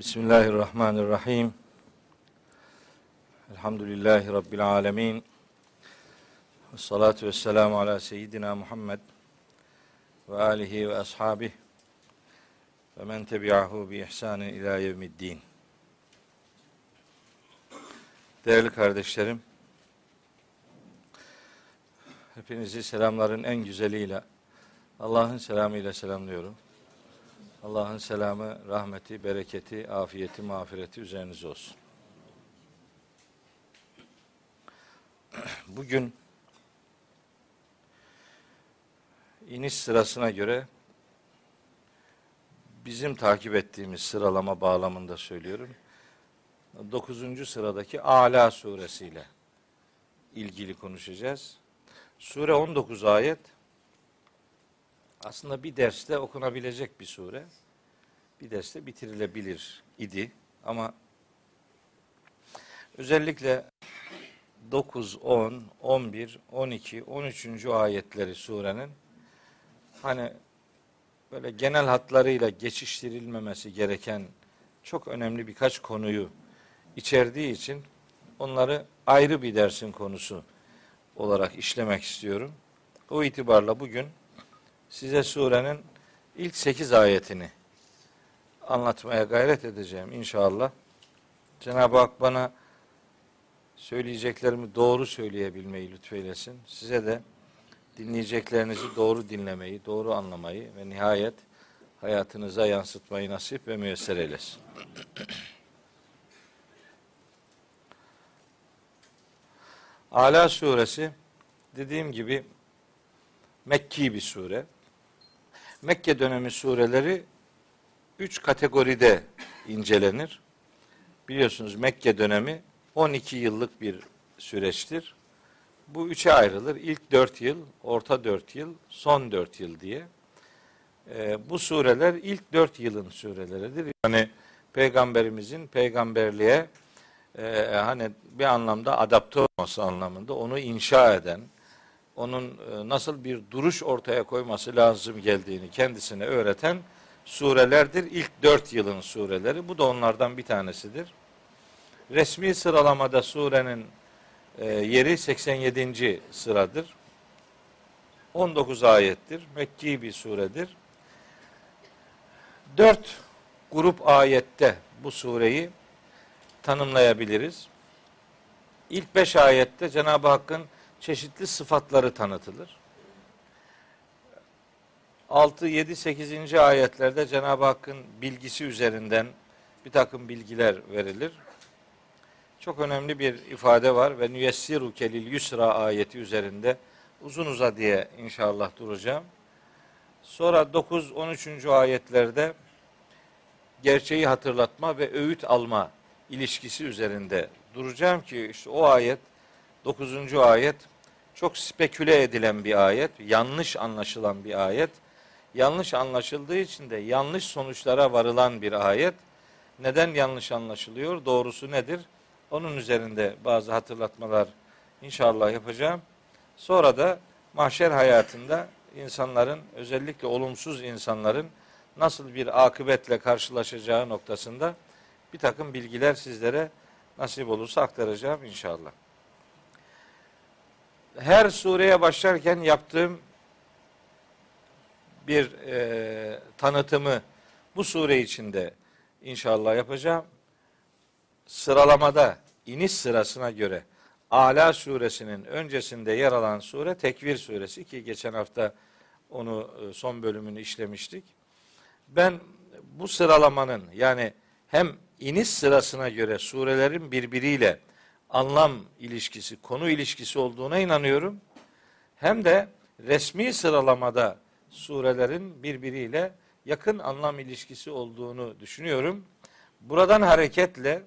Bismillahirrahmanirrahim. Elhamdülillahi Rabbil alemin. Ve salatu ve selamu ala seyyidina Muhammed ve alihi ve ashabih ve men tebi'ahu bi ihsanin ila yevmiddin. Değerli kardeşlerim, hepinizi selamların en güzeliyle, Allah'ın selamıyla selamlıyorum. Allah'ın selamı, rahmeti, bereketi, afiyeti, mağfireti üzerinize olsun. Bugün iniş sırasına göre bizim takip ettiğimiz sıralama bağlamında söylüyorum. 9. sıradaki Ala suresiyle ilgili konuşacağız. Sure 19 ayet aslında bir derste okunabilecek bir sure. Bir derste bitirilebilir idi ama özellikle 9, 10, 11, 12, 13. ayetleri surenin hani böyle genel hatlarıyla geçiştirilmemesi gereken çok önemli birkaç konuyu içerdiği için onları ayrı bir dersin konusu olarak işlemek istiyorum. O itibarla bugün size surenin ilk sekiz ayetini anlatmaya gayret edeceğim inşallah. Cenab-ı Hak bana söyleyeceklerimi doğru söyleyebilmeyi lütfeylesin. Size de dinleyeceklerinizi doğru dinlemeyi, doğru anlamayı ve nihayet hayatınıza yansıtmayı nasip ve müyesser eylesin. Ala suresi dediğim gibi Mekki bir sure. Mekke dönemi sureleri üç kategoride incelenir. Biliyorsunuz Mekke dönemi 12 yıllık bir süreçtir. Bu üçe ayrılır. İlk dört yıl, orta dört yıl, son dört yıl diye. Ee, bu sureler ilk dört yılın sureleridir. Yani peygamberimizin peygamberliğe e, hani bir anlamda adapte olması anlamında onu inşa eden, onun e, nasıl bir duruş ortaya koyması lazım geldiğini kendisine öğreten surelerdir. İlk dört yılın sureleri. Bu da onlardan bir tanesidir. Resmi sıralamada surenin e, yeri 87. sıradır. 19 ayettir. Mekki bir suredir. Dört grup ayette bu sureyi tanımlayabiliriz. İlk beş ayette Cenab-ı Hakk'ın çeşitli sıfatları tanıtılır. 6, 7, 8. ayetlerde Cenab-ı Hakk'ın bilgisi üzerinden bir takım bilgiler verilir. Çok önemli bir ifade var ve nüyessiru kelil yusra ayeti üzerinde uzun uza diye inşallah duracağım. Sonra 9, 13. ayetlerde gerçeği hatırlatma ve öğüt alma ilişkisi üzerinde duracağım ki işte o ayet 9. ayet çok speküle edilen bir ayet, yanlış anlaşılan bir ayet. Yanlış anlaşıldığı için de yanlış sonuçlara varılan bir ayet. Neden yanlış anlaşılıyor? Doğrusu nedir? Onun üzerinde bazı hatırlatmalar inşallah yapacağım. Sonra da mahşer hayatında insanların özellikle olumsuz insanların nasıl bir akıbetle karşılaşacağı noktasında bir takım bilgiler sizlere nasip olursa aktaracağım inşallah her sureye başlarken yaptığım bir e, tanıtımı bu sure içinde inşallah yapacağım. Sıralamada iniş sırasına göre Ala suresinin öncesinde yer alan sure Tekvir suresi ki geçen hafta onu e, son bölümünü işlemiştik. Ben bu sıralamanın yani hem iniş sırasına göre surelerin birbiriyle anlam ilişkisi, konu ilişkisi olduğuna inanıyorum. Hem de resmi sıralamada surelerin birbiriyle yakın anlam ilişkisi olduğunu düşünüyorum. Buradan hareketle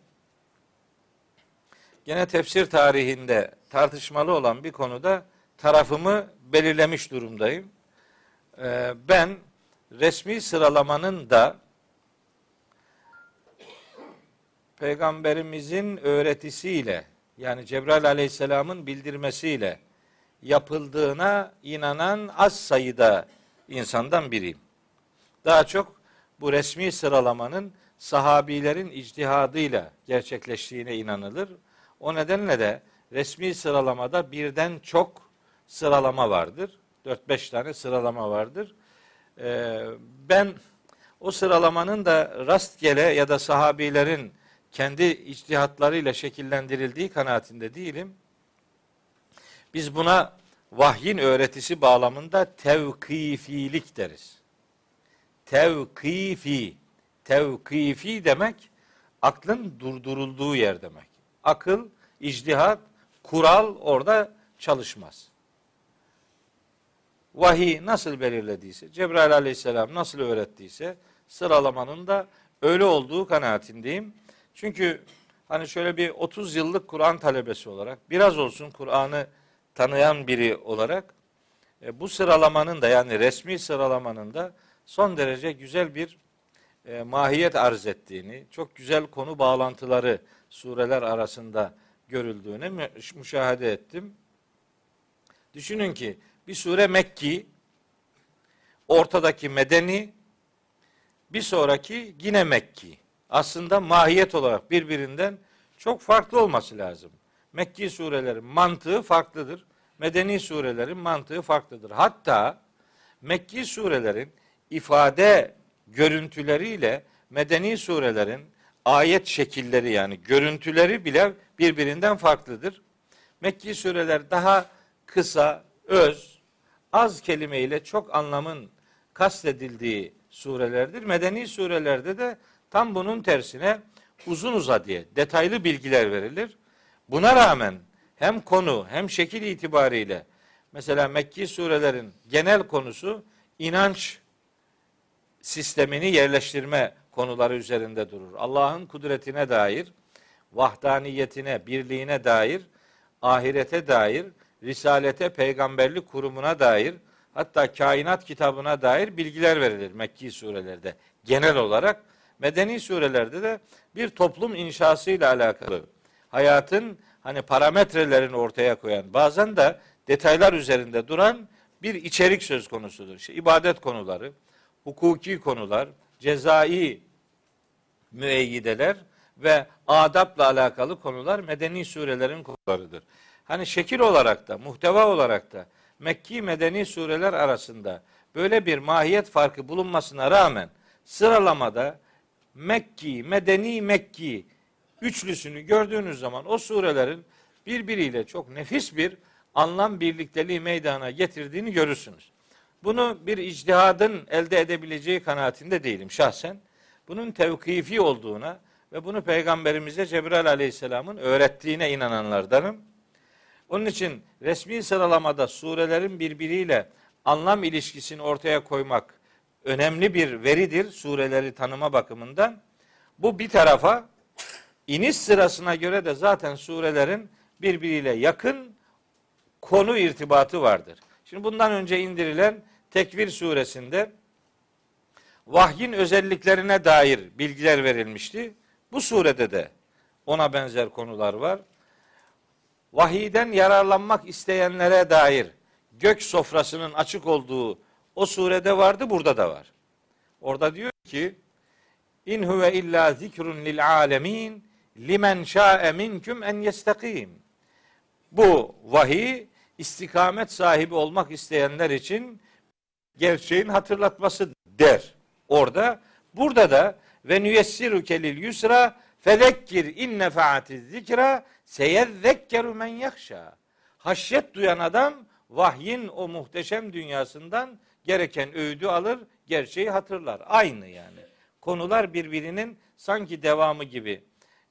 gene tefsir tarihinde tartışmalı olan bir konuda tarafımı belirlemiş durumdayım. Ee, ben resmi sıralamanın da peygamberimizin öğretisiyle yani Cebrail aleyhisselamın bildirmesiyle yapıldığına inanan az sayıda insandan biriyim. Daha çok bu resmi sıralamanın sahabilerin icdihadıyla gerçekleştiğine inanılır. O nedenle de resmi sıralamada birden çok sıralama vardır. 4-5 tane sıralama vardır. Ee, ben o sıralamanın da rastgele ya da sahabilerin kendi içtihatlarıyla şekillendirildiği kanaatinde değilim. Biz buna vahyin öğretisi bağlamında tevkifilik deriz. Tevkifi. Tevkifi demek aklın durdurulduğu yer demek. Akıl, icdihat, kural orada çalışmaz. Vahiy nasıl belirlediyse, Cebrail aleyhisselam nasıl öğrettiyse sıralamanın da öyle olduğu kanaatindeyim. Çünkü hani şöyle bir 30 yıllık Kur'an talebesi olarak biraz olsun Kur'an'ı tanıyan biri olarak e, bu sıralamanın da yani resmi sıralamanın da son derece güzel bir e, mahiyet arz ettiğini, çok güzel konu bağlantıları sureler arasında görüldüğünü müşahede ettim. Düşünün ki bir sure Mekki, ortadaki Medeni, bir sonraki yine Mekki. Aslında mahiyet olarak birbirinden çok farklı olması lazım. Mekki surelerin mantığı farklıdır. Medeni surelerin mantığı farklıdır. Hatta Mekki surelerin ifade görüntüleriyle medeni surelerin ayet şekilleri yani görüntüleri bile birbirinden farklıdır. Mekki sureler daha kısa, öz, az kelimeyle çok anlamın kastedildiği surelerdir. Medeni surelerde de tam bunun tersine uzun uzadıya detaylı bilgiler verilir. Buna rağmen hem konu hem şekil itibariyle mesela Mekki surelerin genel konusu inanç sistemini yerleştirme konuları üzerinde durur. Allah'ın kudretine dair, vahdaniyetine, birliğine dair, ahirete dair, risalete, peygamberlik kurumuna dair, hatta kainat kitabına dair bilgiler verilir Mekki surelerde. Genel olarak medeni surelerde de bir toplum inşasıyla alakalı hayatın hani parametrelerini ortaya koyan, bazen de detaylar üzerinde duran bir içerik söz konusudur. İşte ibadet konuları, hukuki konular, cezai müeyyideler ve adapla alakalı konular medeni surelerin konularıdır. Hani şekil olarak da, muhteva olarak da Mekki medeni sureler arasında böyle bir mahiyet farkı bulunmasına rağmen sıralamada Mekki, Medeni, Mekki üçlüsünü gördüğünüz zaman o surelerin birbiriyle çok nefis bir anlam birlikteliği meydana getirdiğini görürsünüz. Bunu bir icdihadın elde edebileceği kanaatinde değilim şahsen. Bunun tevkifi olduğuna ve bunu Peygamberimize Cebrail Aleyhisselam'ın öğrettiğine inananlardanım. Onun için resmi sıralamada surelerin birbiriyle anlam ilişkisini ortaya koymak önemli bir veridir sureleri tanıma bakımından. Bu bir tarafa iniş sırasına göre de zaten surelerin birbiriyle yakın konu irtibatı vardır. Şimdi bundan önce indirilen Tekvir suresinde vahyin özelliklerine dair bilgiler verilmişti. Bu surede de ona benzer konular var. Vahiden yararlanmak isteyenlere dair gök sofrasının açık olduğu o surede vardı, burada da var. Orada diyor ki İn huve illa zikrun lil alemin limen şa'e minküm en yestakim. Bu vahiy istikamet sahibi olmak isteyenler için gerçeğin hatırlatması der. Orada burada da ve nüyessiru kelil yusra fezekkir in nefaatiz zikra seyezzekkeru men yakşa. Haşyet duyan adam vahyin o muhteşem dünyasından gereken öğüdü alır, gerçeği hatırlar. Aynı yani. Konular birbirinin sanki devamı gibi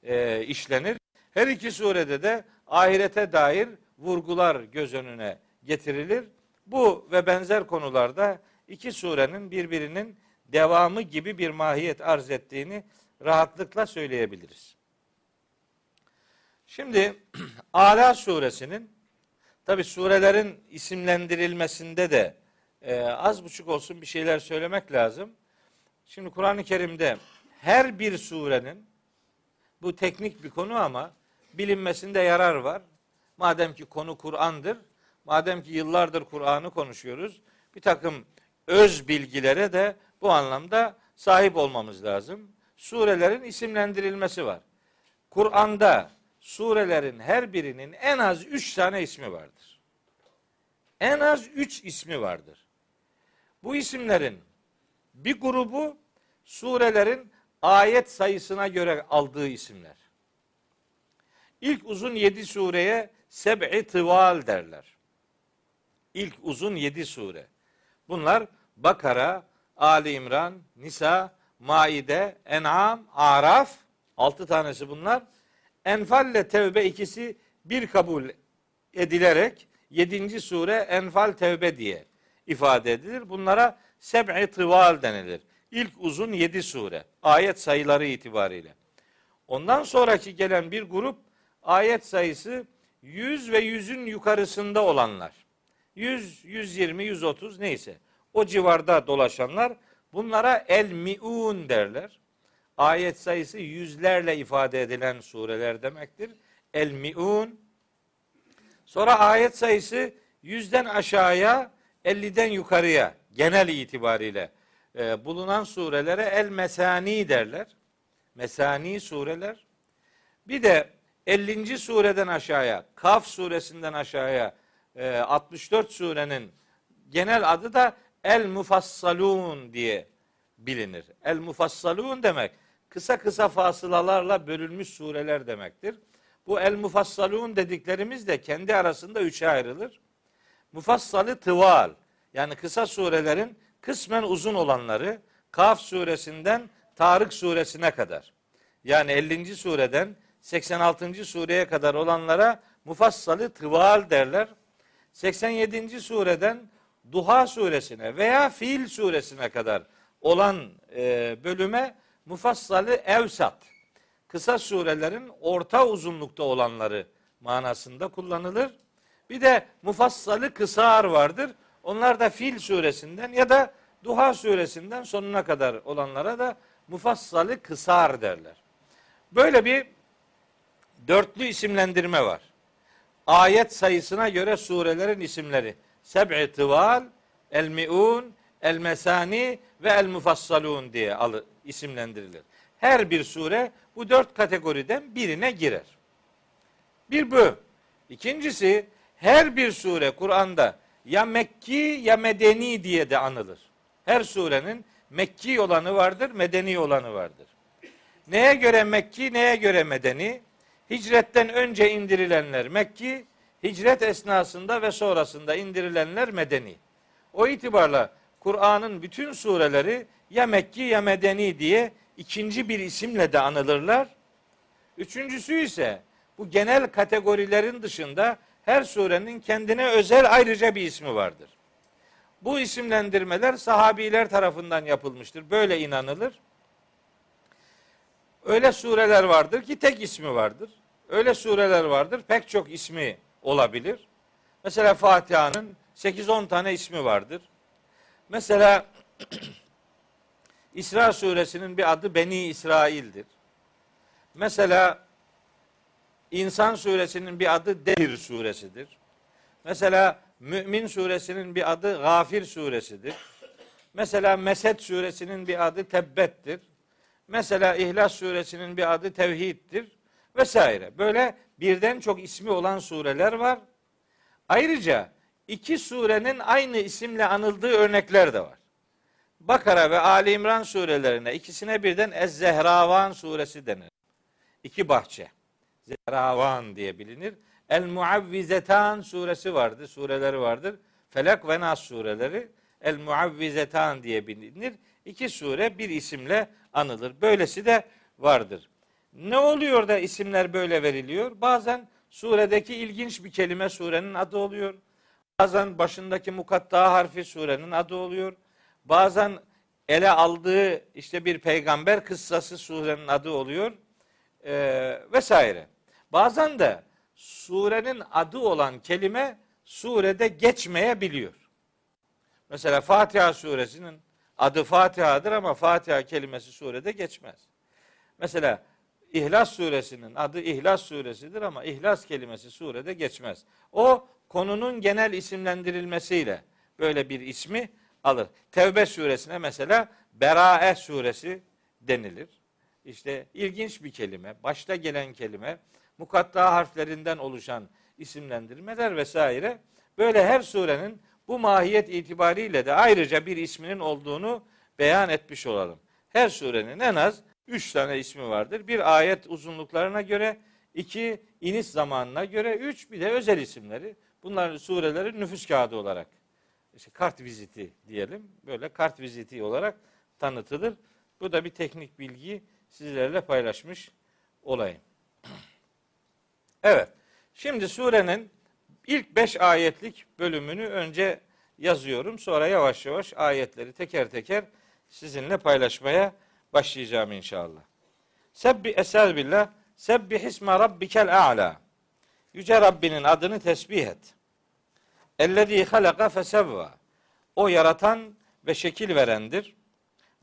e, işlenir. Her iki surede de ahirete dair vurgular göz önüne getirilir. Bu ve benzer konularda iki surenin birbirinin devamı gibi bir mahiyet arz ettiğini rahatlıkla söyleyebiliriz. Şimdi Ala suresinin tabi surelerin isimlendirilmesinde de e, az buçuk olsun bir şeyler söylemek lazım. Şimdi Kur'an-ı Kerim'de her bir surenin bu teknik bir konu ama bilinmesinde yarar var. Madem ki konu Kur'an'dır, madem ki yıllardır Kur'an'ı konuşuyoruz, bir takım öz bilgilere de bu anlamda sahip olmamız lazım. surelerin isimlendirilmesi var. Kur'an'da surelerin her birinin en az üç tane ismi vardır. En az üç ismi vardır. Bu isimlerin bir grubu surelerin ayet sayısına göre aldığı isimler. İlk uzun yedi sureye seb'i tıval derler. İlk uzun yedi sure. Bunlar Bakara, Ali İmran, Nisa, Maide, En'am, Araf. Altı tanesi bunlar. Enfal ile Tevbe ikisi bir kabul edilerek yedinci sure Enfal Tevbe diye ifade edilir. Bunlara seb'i tıval denilir. İlk uzun yedi sure. Ayet sayıları itibariyle. Ondan sonraki gelen bir grup ayet sayısı 100 ve 100'ün yukarısında olanlar. 100, 120, 130 neyse. O civarda dolaşanlar bunlara el miun derler. Ayet sayısı yüzlerle ifade edilen sureler demektir. El miun. Sonra ayet sayısı yüzden aşağıya 50'den yukarıya genel itibariyle e, bulunan surelere el mesani derler. Mesani sureler. Bir de 50. sureden aşağıya, Kaf suresinden aşağıya e, 64 surenin genel adı da El Mufassalun diye bilinir. El Mufassalun demek kısa kısa fasılalarla bölünmüş sureler demektir. Bu El Mufassalun dediklerimiz de kendi arasında üçe ayrılır. Mufassalı tıval yani kısa surelerin kısmen uzun olanları Kaf suresinden Tarık suresine kadar. Yani 50. sureden 86. sureye kadar olanlara mufassalı tıval derler. 87. sureden Duha suresine veya Fiil suresine kadar olan e, bölüme mufassalı evsat. Kısa surelerin orta uzunlukta olanları manasında kullanılır. Bir de mufassalı kısar vardır. Onlar da Fil suresinden ya da Duha suresinden sonuna kadar olanlara da mufassalı kısar derler. Böyle bir dörtlü isimlendirme var. Ayet sayısına göre surelerin isimleri. Seb'i tıval, el mi'un, el mesani ve el mufassalun diye isimlendirilir. Her bir sure bu dört kategoriden birine girer. Bir bu. İkincisi her bir sure Kur'an'da ya Mekki ya Medeni diye de anılır. Her surenin Mekki olanı vardır, Medeni olanı vardır. Neye göre Mekki, neye göre Medeni? Hicretten önce indirilenler Mekki, hicret esnasında ve sonrasında indirilenler Medeni. O itibarla Kur'an'ın bütün sureleri ya Mekki ya Medeni diye ikinci bir isimle de anılırlar. Üçüncüsü ise bu genel kategorilerin dışında her surenin kendine özel ayrıca bir ismi vardır. Bu isimlendirmeler sahabiler tarafından yapılmıştır. Böyle inanılır. Öyle sureler vardır ki tek ismi vardır. Öyle sureler vardır pek çok ismi olabilir. Mesela Fatiha'nın 8-10 tane ismi vardır. Mesela İsra suresinin bir adı Beni İsrail'dir. Mesela İnsan suresinin bir adı Dehir suresidir. Mesela Mümin suresinin bir adı Gafir suresidir. Mesela Mesed suresinin bir adı Tebbet'tir. Mesela İhlas suresinin bir adı Tevhid'dir vesaire. Böyle birden çok ismi olan sureler var. Ayrıca iki surenin aynı isimle anıldığı örnekler de var. Bakara ve Ali İmran surelerine ikisine birden Ez-Zehravan suresi denir. İki bahçe. Zehravan diye bilinir. El Muavvizetan suresi vardır, sureleri vardır. Felak ve Nas sureleri El Muavvizetan diye bilinir. İki sure bir isimle anılır. Böylesi de vardır. Ne oluyor da isimler böyle veriliyor? Bazen suredeki ilginç bir kelime surenin adı oluyor. Bazen başındaki mukatta harfi surenin adı oluyor. Bazen ele aldığı işte bir peygamber kıssası surenin adı oluyor. Ee, vesaire. Bazen de surenin adı olan kelime surede geçmeyebiliyor. Mesela Fatiha suresinin adı Fatiha'dır ama Fatiha kelimesi surede geçmez. Mesela İhlas suresinin adı İhlas suresidir ama İhlas kelimesi surede geçmez. O konunun genel isimlendirilmesiyle böyle bir ismi alır. Tevbe suresine mesela Berae suresi denilir. işte ilginç bir kelime, başta gelen kelime, mukatta harflerinden oluşan isimlendirmeler vesaire. Böyle her surenin bu mahiyet itibariyle de ayrıca bir isminin olduğunu beyan etmiş olalım. Her surenin en az üç tane ismi vardır. Bir ayet uzunluklarına göre, iki iniş zamanına göre, üç bir de özel isimleri. Bunların sureleri nüfus kağıdı olarak, işte kart viziti diyelim, böyle kart viziti olarak tanıtılır. Bu da bir teknik bilgi sizlerle paylaşmış olayım. Evet, şimdi surenin ilk beş ayetlik bölümünü önce yazıyorum. Sonra yavaş yavaş ayetleri teker teker sizinle paylaşmaya başlayacağım inşallah. Sebbi esel billah. Sebbi hisme rabbikel a'la. Yüce Rabbinin adını tesbih et. Ellezî halaka fesevva. O yaratan ve şekil verendir.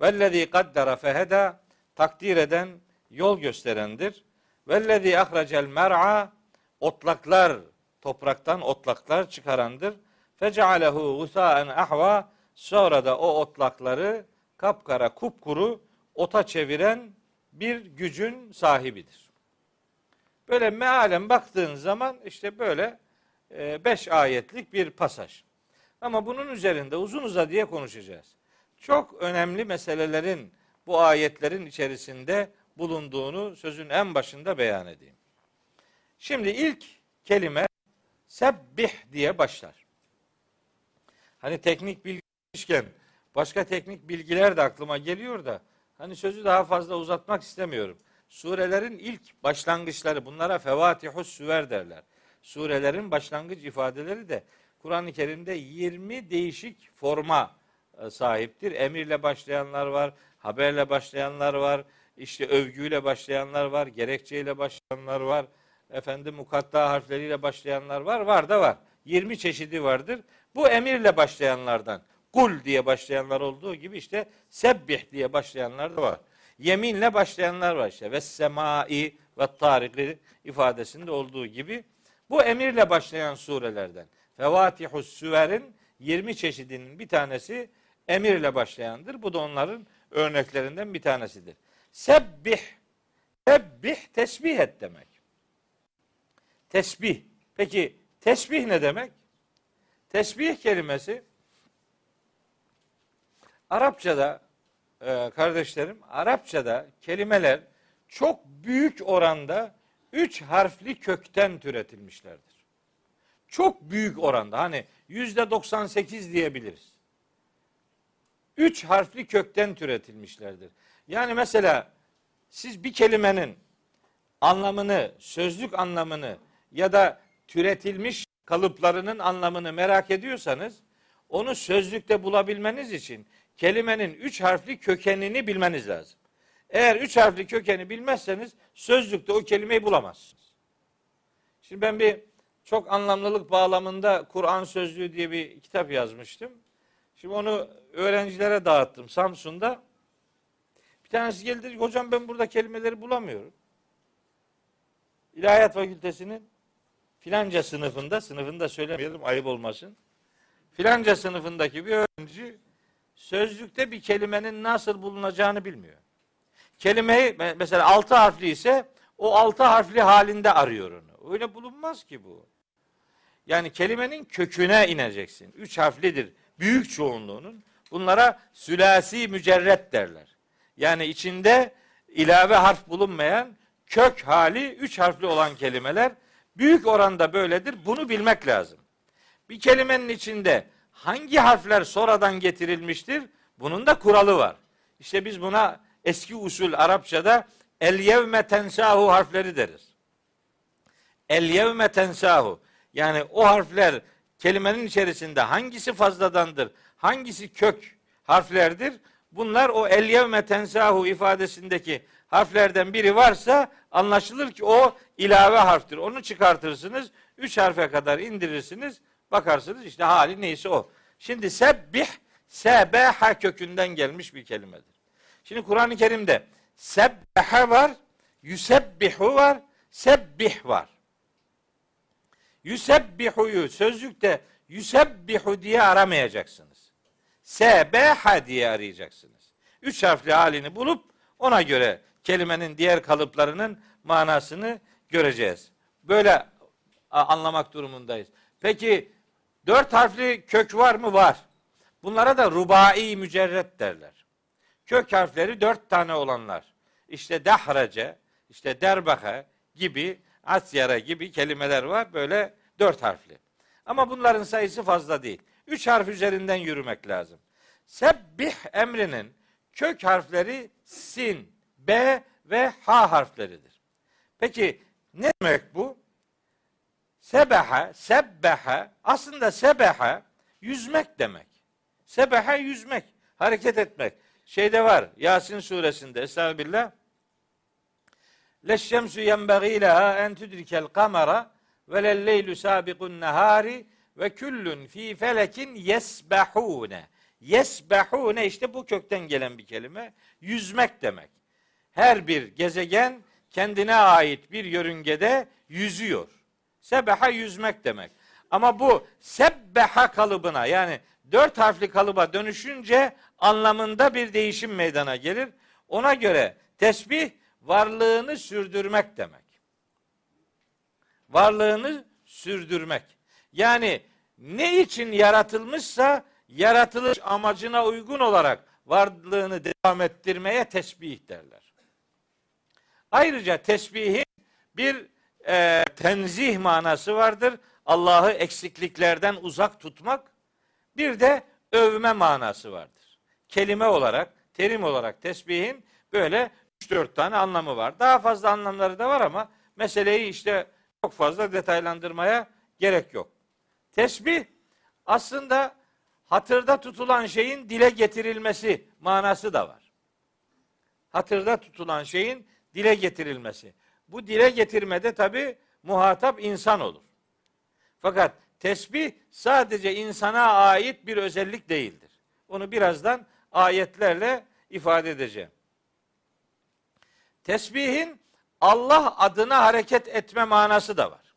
Vellezî kaddara feheda. Takdir eden, yol gösterendir. Vellezî ahrecel mer'a. Otlaklar, topraktan otlaklar çıkarandır. Fecealehu gusâen ahva. Sonra da o otlakları kapkara kupkuru ota çeviren bir gücün sahibidir. Böyle mealen baktığın zaman işte böyle e, beş ayetlik bir pasaj. Ama bunun üzerinde uzun uzadıya konuşacağız. Çok önemli meselelerin bu ayetlerin içerisinde bulunduğunu sözün en başında beyan edeyim. Şimdi ilk kelime sebbih diye başlar. Hani teknik bilgiken başka teknik bilgiler de aklıma geliyor da hani sözü daha fazla uzatmak istemiyorum. Surelerin ilk başlangıçları bunlara fevatihus süver derler. Surelerin başlangıç ifadeleri de Kur'an-ı Kerim'de 20 değişik forma e, sahiptir. Emirle başlayanlar var, haberle başlayanlar var, işte övgüyle başlayanlar var, gerekçeyle başlayanlar var, efendim mukatta harfleriyle başlayanlar var, var da var. 20 çeşidi vardır. Bu emirle başlayanlardan kul diye başlayanlar olduğu gibi işte sebbih diye başlayanlar da var. Yeminle başlayanlar var işte. Ve semai ve tarikli ifadesinde olduğu gibi. Bu emirle başlayan surelerden. Fevatihus süverin 20 çeşidinin bir tanesi emirle başlayandır. Bu da onların örneklerinden bir tanesidir. Sebbih, sebbih tesbih et demek. Tesbih. Peki tesbih ne demek? Tesbih kelimesi Arapçada e, kardeşlerim, Arapçada kelimeler çok büyük oranda üç harfli kökten türetilmişlerdir. Çok büyük oranda hani yüzde 98 diyebiliriz. Üç harfli kökten türetilmişlerdir. Yani mesela siz bir kelimenin anlamını, sözlük anlamını ya da türetilmiş kalıplarının anlamını merak ediyorsanız onu sözlükte bulabilmeniz için kelimenin üç harfli kökenini bilmeniz lazım. Eğer üç harfli kökeni bilmezseniz sözlükte o kelimeyi bulamazsınız. Şimdi ben bir çok anlamlılık bağlamında Kur'an sözlüğü diye bir kitap yazmıştım. Şimdi onu öğrencilere dağıttım Samsun'da. Bir tanesi geldi hocam ben burada kelimeleri bulamıyorum. İlahiyat Fakültesinin filanca sınıfında, sınıfında söylemeyelim ayıp olmasın. Filanca sınıfındaki bir öğrenci sözlükte bir kelimenin nasıl bulunacağını bilmiyor. Kelimeyi mesela altı harfli ise o altı harfli halinde arıyor onu. Öyle bulunmaz ki bu. Yani kelimenin köküne ineceksin. Üç harflidir büyük çoğunluğunun. Bunlara sülasi mücerret derler. Yani içinde ilave harf bulunmayan kök hali üç harfli olan kelimeler büyük oranda böyledir. Bunu bilmek lazım. Bir kelimenin içinde hangi harfler sonradan getirilmiştir? Bunun da kuralı var. İşte biz buna eski usul Arapçada el yevme tensahu harfleri deriz. El yevme tensahu. Yani o harfler kelimenin içerisinde hangisi fazladandır, hangisi kök harflerdir? Bunlar o el yevme tensahu ifadesindeki harflerden biri varsa anlaşılır ki o ilave harftir. Onu çıkartırsınız. Üç harfe kadar indirirsiniz. Bakarsınız işte hali neyse o. Şimdi sebbih sebeha kökünden gelmiş bir kelimedir. Şimdi Kur'an-ı Kerim'de sebbeha var, yüsebbihu var, sebbih var. Yüsebbihu'yu sözlükte yüsebbihu diye aramayacaksınız. Sebeha diye arayacaksınız. Üç harfli halini bulup ona göre kelimenin diğer kalıplarının manasını göreceğiz. Böyle anlamak durumundayız. Peki dört harfli kök var mı? Var. Bunlara da rubai mücerret derler. Kök harfleri dört tane olanlar. İşte dahrace, işte derbahe gibi, asyara gibi kelimeler var. Böyle dört harfli. Ama bunların sayısı fazla değil. Üç harf üzerinden yürümek lazım. Sebbih emrinin kök harfleri sin, b ve ha harfleridir. Peki ne demek bu? Sebeha, sebbeha aslında sebeha yüzmek demek. Sebeha yüzmek, hareket etmek. Şeyde var Yasin suresinde Estağfirullah. Leşşemsu yenbagî leha en tudrikel kamera ve lelleylu sabiqun nehari ve küllün fi felekin yesbehune. Yesbehune işte bu kökten gelen bir kelime. Yüzmek demek. Her bir gezegen kendine ait bir yörüngede yüzüyor. Sebeha yüzmek demek. Ama bu sebbeha kalıbına yani dört harfli kalıba dönüşünce anlamında bir değişim meydana gelir. Ona göre tesbih varlığını sürdürmek demek. Varlığını sürdürmek. Yani ne için yaratılmışsa yaratılış amacına uygun olarak varlığını devam ettirmeye tesbih derler. Ayrıca tesbihin bir e, tenzih manası vardır. Allah'ı eksikliklerden uzak tutmak. Bir de övme manası vardır. Kelime olarak, terim olarak tesbihin böyle 3-4 tane anlamı var. Daha fazla anlamları da var ama meseleyi işte çok fazla detaylandırmaya gerek yok. Tesbih aslında hatırda tutulan şeyin dile getirilmesi manası da var. Hatırda tutulan şeyin dile getirilmesi. Bu dile getirmede tabi muhatap insan olur. Fakat tesbih sadece insana ait bir özellik değildir. Onu birazdan ayetlerle ifade edeceğim. Tesbihin Allah adına hareket etme manası da var.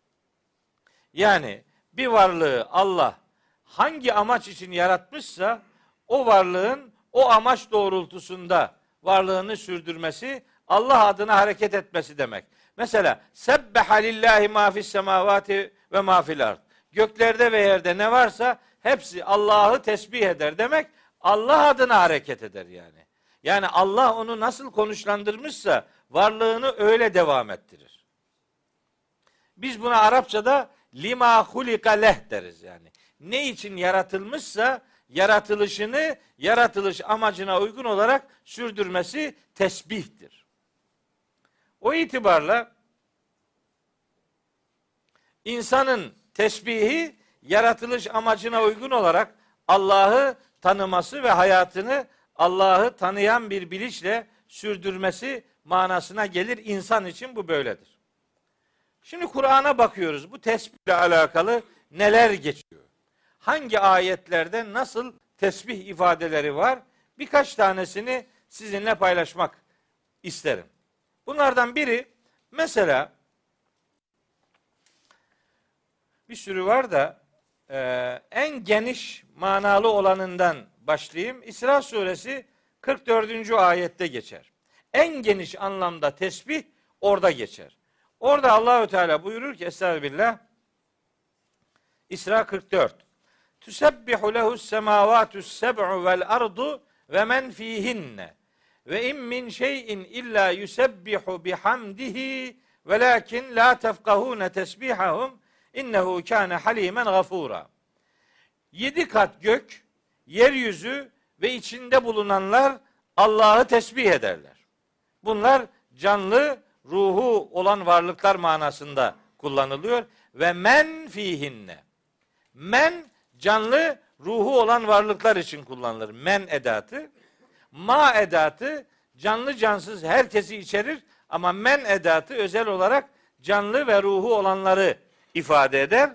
Yani bir varlığı Allah hangi amaç için yaratmışsa o varlığın o amaç doğrultusunda varlığını sürdürmesi, Allah adına hareket etmesi demek. Mesela sebbeha lillahi ma fis semavati ve ma fil ard. Göklerde ve yerde ne varsa hepsi Allah'ı tesbih eder demek. Allah adına hareket eder yani. Yani Allah onu nasıl konuşlandırmışsa varlığını öyle devam ettirir. Biz buna Arapçada lima hulika leh deriz yani. Ne için yaratılmışsa yaratılışını yaratılış amacına uygun olarak sürdürmesi tesbihtir. O itibarla insanın tesbihi yaratılış amacına uygun olarak Allah'ı tanıması ve hayatını Allah'ı tanıyan bir bilinçle sürdürmesi manasına gelir. İnsan için bu böyledir. Şimdi Kur'an'a bakıyoruz. Bu tesbihle alakalı neler geçiyor? Hangi ayetlerde nasıl tesbih ifadeleri var? Birkaç tanesini sizinle paylaşmak isterim. Bunlardan biri mesela bir sürü var da e, en geniş manalı olanından başlayayım. İsra suresi 44. ayette geçer. En geniş anlamda tesbih orada geçer. Orada Allahü Teala buyurur ki Estağfirullah İsra 44 Tüsebbihu lehu semavatu seb'u vel ardu ve men fihinne ve in min şeyin illa yusebbihu bihamdihi velakin la tefkahune tesbihahum innehu kâne halimen gafura. Yedi kat gök, yeryüzü ve içinde bulunanlar Allah'ı tesbih ederler. Bunlar canlı, ruhu olan varlıklar manasında kullanılıyor ve men fihinne. Men canlı, ruhu olan varlıklar için kullanılır. Men edatı. Ma edatı canlı cansız herkesi içerir ama men edatı özel olarak canlı ve ruhu olanları ifade eder.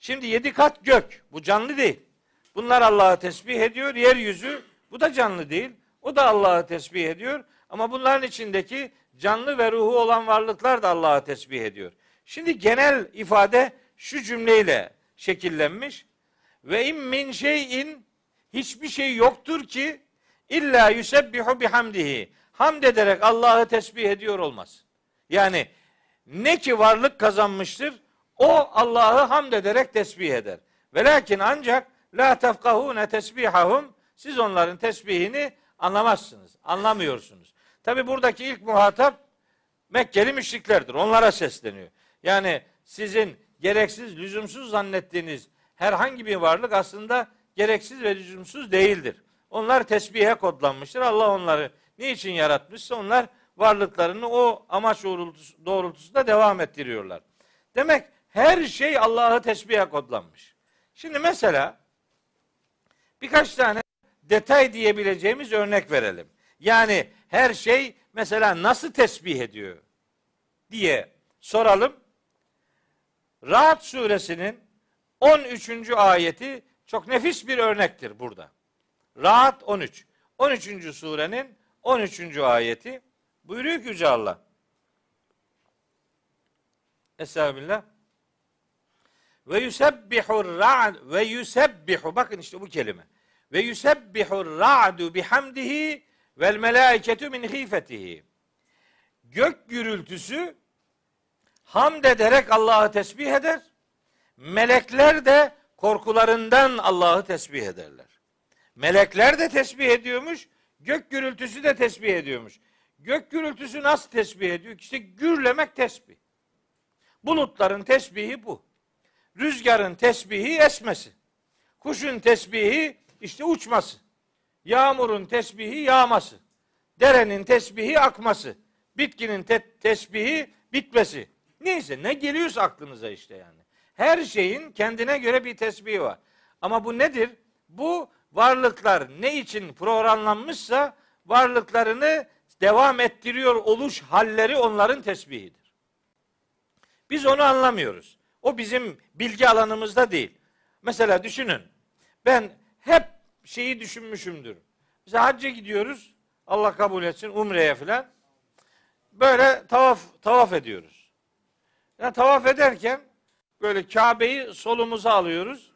Şimdi yedi kat gök. Bu canlı değil. Bunlar Allah'ı tesbih ediyor. Yeryüzü bu da canlı değil. O da Allah'ı tesbih ediyor. Ama bunların içindeki canlı ve ruhu olan varlıklar da Allah'ı tesbih ediyor. Şimdi genel ifade şu cümleyle şekillenmiş. Ve in min şeyin hiçbir şey yoktur ki illa yusebbihu bihamdihi. hamd ederek Allah'ı tesbih ediyor olmaz. Yani ne ki varlık kazanmıştır o Allah'ı hamd ederek tesbih eder. Ve lakin ancak la tefkahune tesbihahum siz onların tesbihini anlamazsınız. Anlamıyorsunuz. Tabi buradaki ilk muhatap Mekkeli müşriklerdir. Onlara sesleniyor. Yani sizin gereksiz, lüzumsuz zannettiğiniz herhangi bir varlık aslında gereksiz ve lüzumsuz değildir. Onlar tesbihe kodlanmıştır. Allah onları niçin yaratmışsa onlar varlıklarını o amaç doğrultusunda devam ettiriyorlar. Demek her şey Allah'ı tesbihe kodlanmış. Şimdi mesela birkaç tane detay diyebileceğimiz örnek verelim. Yani her şey mesela nasıl tesbih ediyor diye soralım. Rahat suresinin 13. ayeti çok nefis bir örnektir burada. Rahat 13. 13. surenin 13. ayeti buyuruyor ki Yüce Allah. Estağfirullah. Ve yusebbihur ra'd ve yusebbihu bakın işte bu kelime. Ve yusebbihur ra'du bihamdihi vel melaiketu min hifetihi. Gök gürültüsü hamd ederek Allah'ı tesbih eder. Melekler de korkularından Allah'ı tesbih ederler. Melekler de tesbih ediyormuş, gök gürültüsü de tesbih ediyormuş. Gök gürültüsü nasıl tesbih ediyor? İşte gürlemek tesbih. Bulutların tesbihi bu. Rüzgarın tesbihi esmesi. Kuşun tesbihi işte uçması. Yağmurun tesbihi yağması. Derenin tesbihi akması. Bitkinin te- tesbihi bitmesi. Neyse ne geliyorsa aklınıza işte yani. Her şeyin kendine göre bir tesbihi var. Ama bu nedir? Bu varlıklar ne için programlanmışsa varlıklarını devam ettiriyor oluş halleri onların tesbihidir. Biz onu anlamıyoruz. O bizim bilgi alanımızda değil. Mesela düşünün. Ben hep şeyi düşünmüşümdür. Mesela hacca gidiyoruz. Allah kabul etsin umreye filan. Böyle tavaf tavaf ediyoruz. Yani tavaf ederken böyle Kabe'yi solumuza alıyoruz.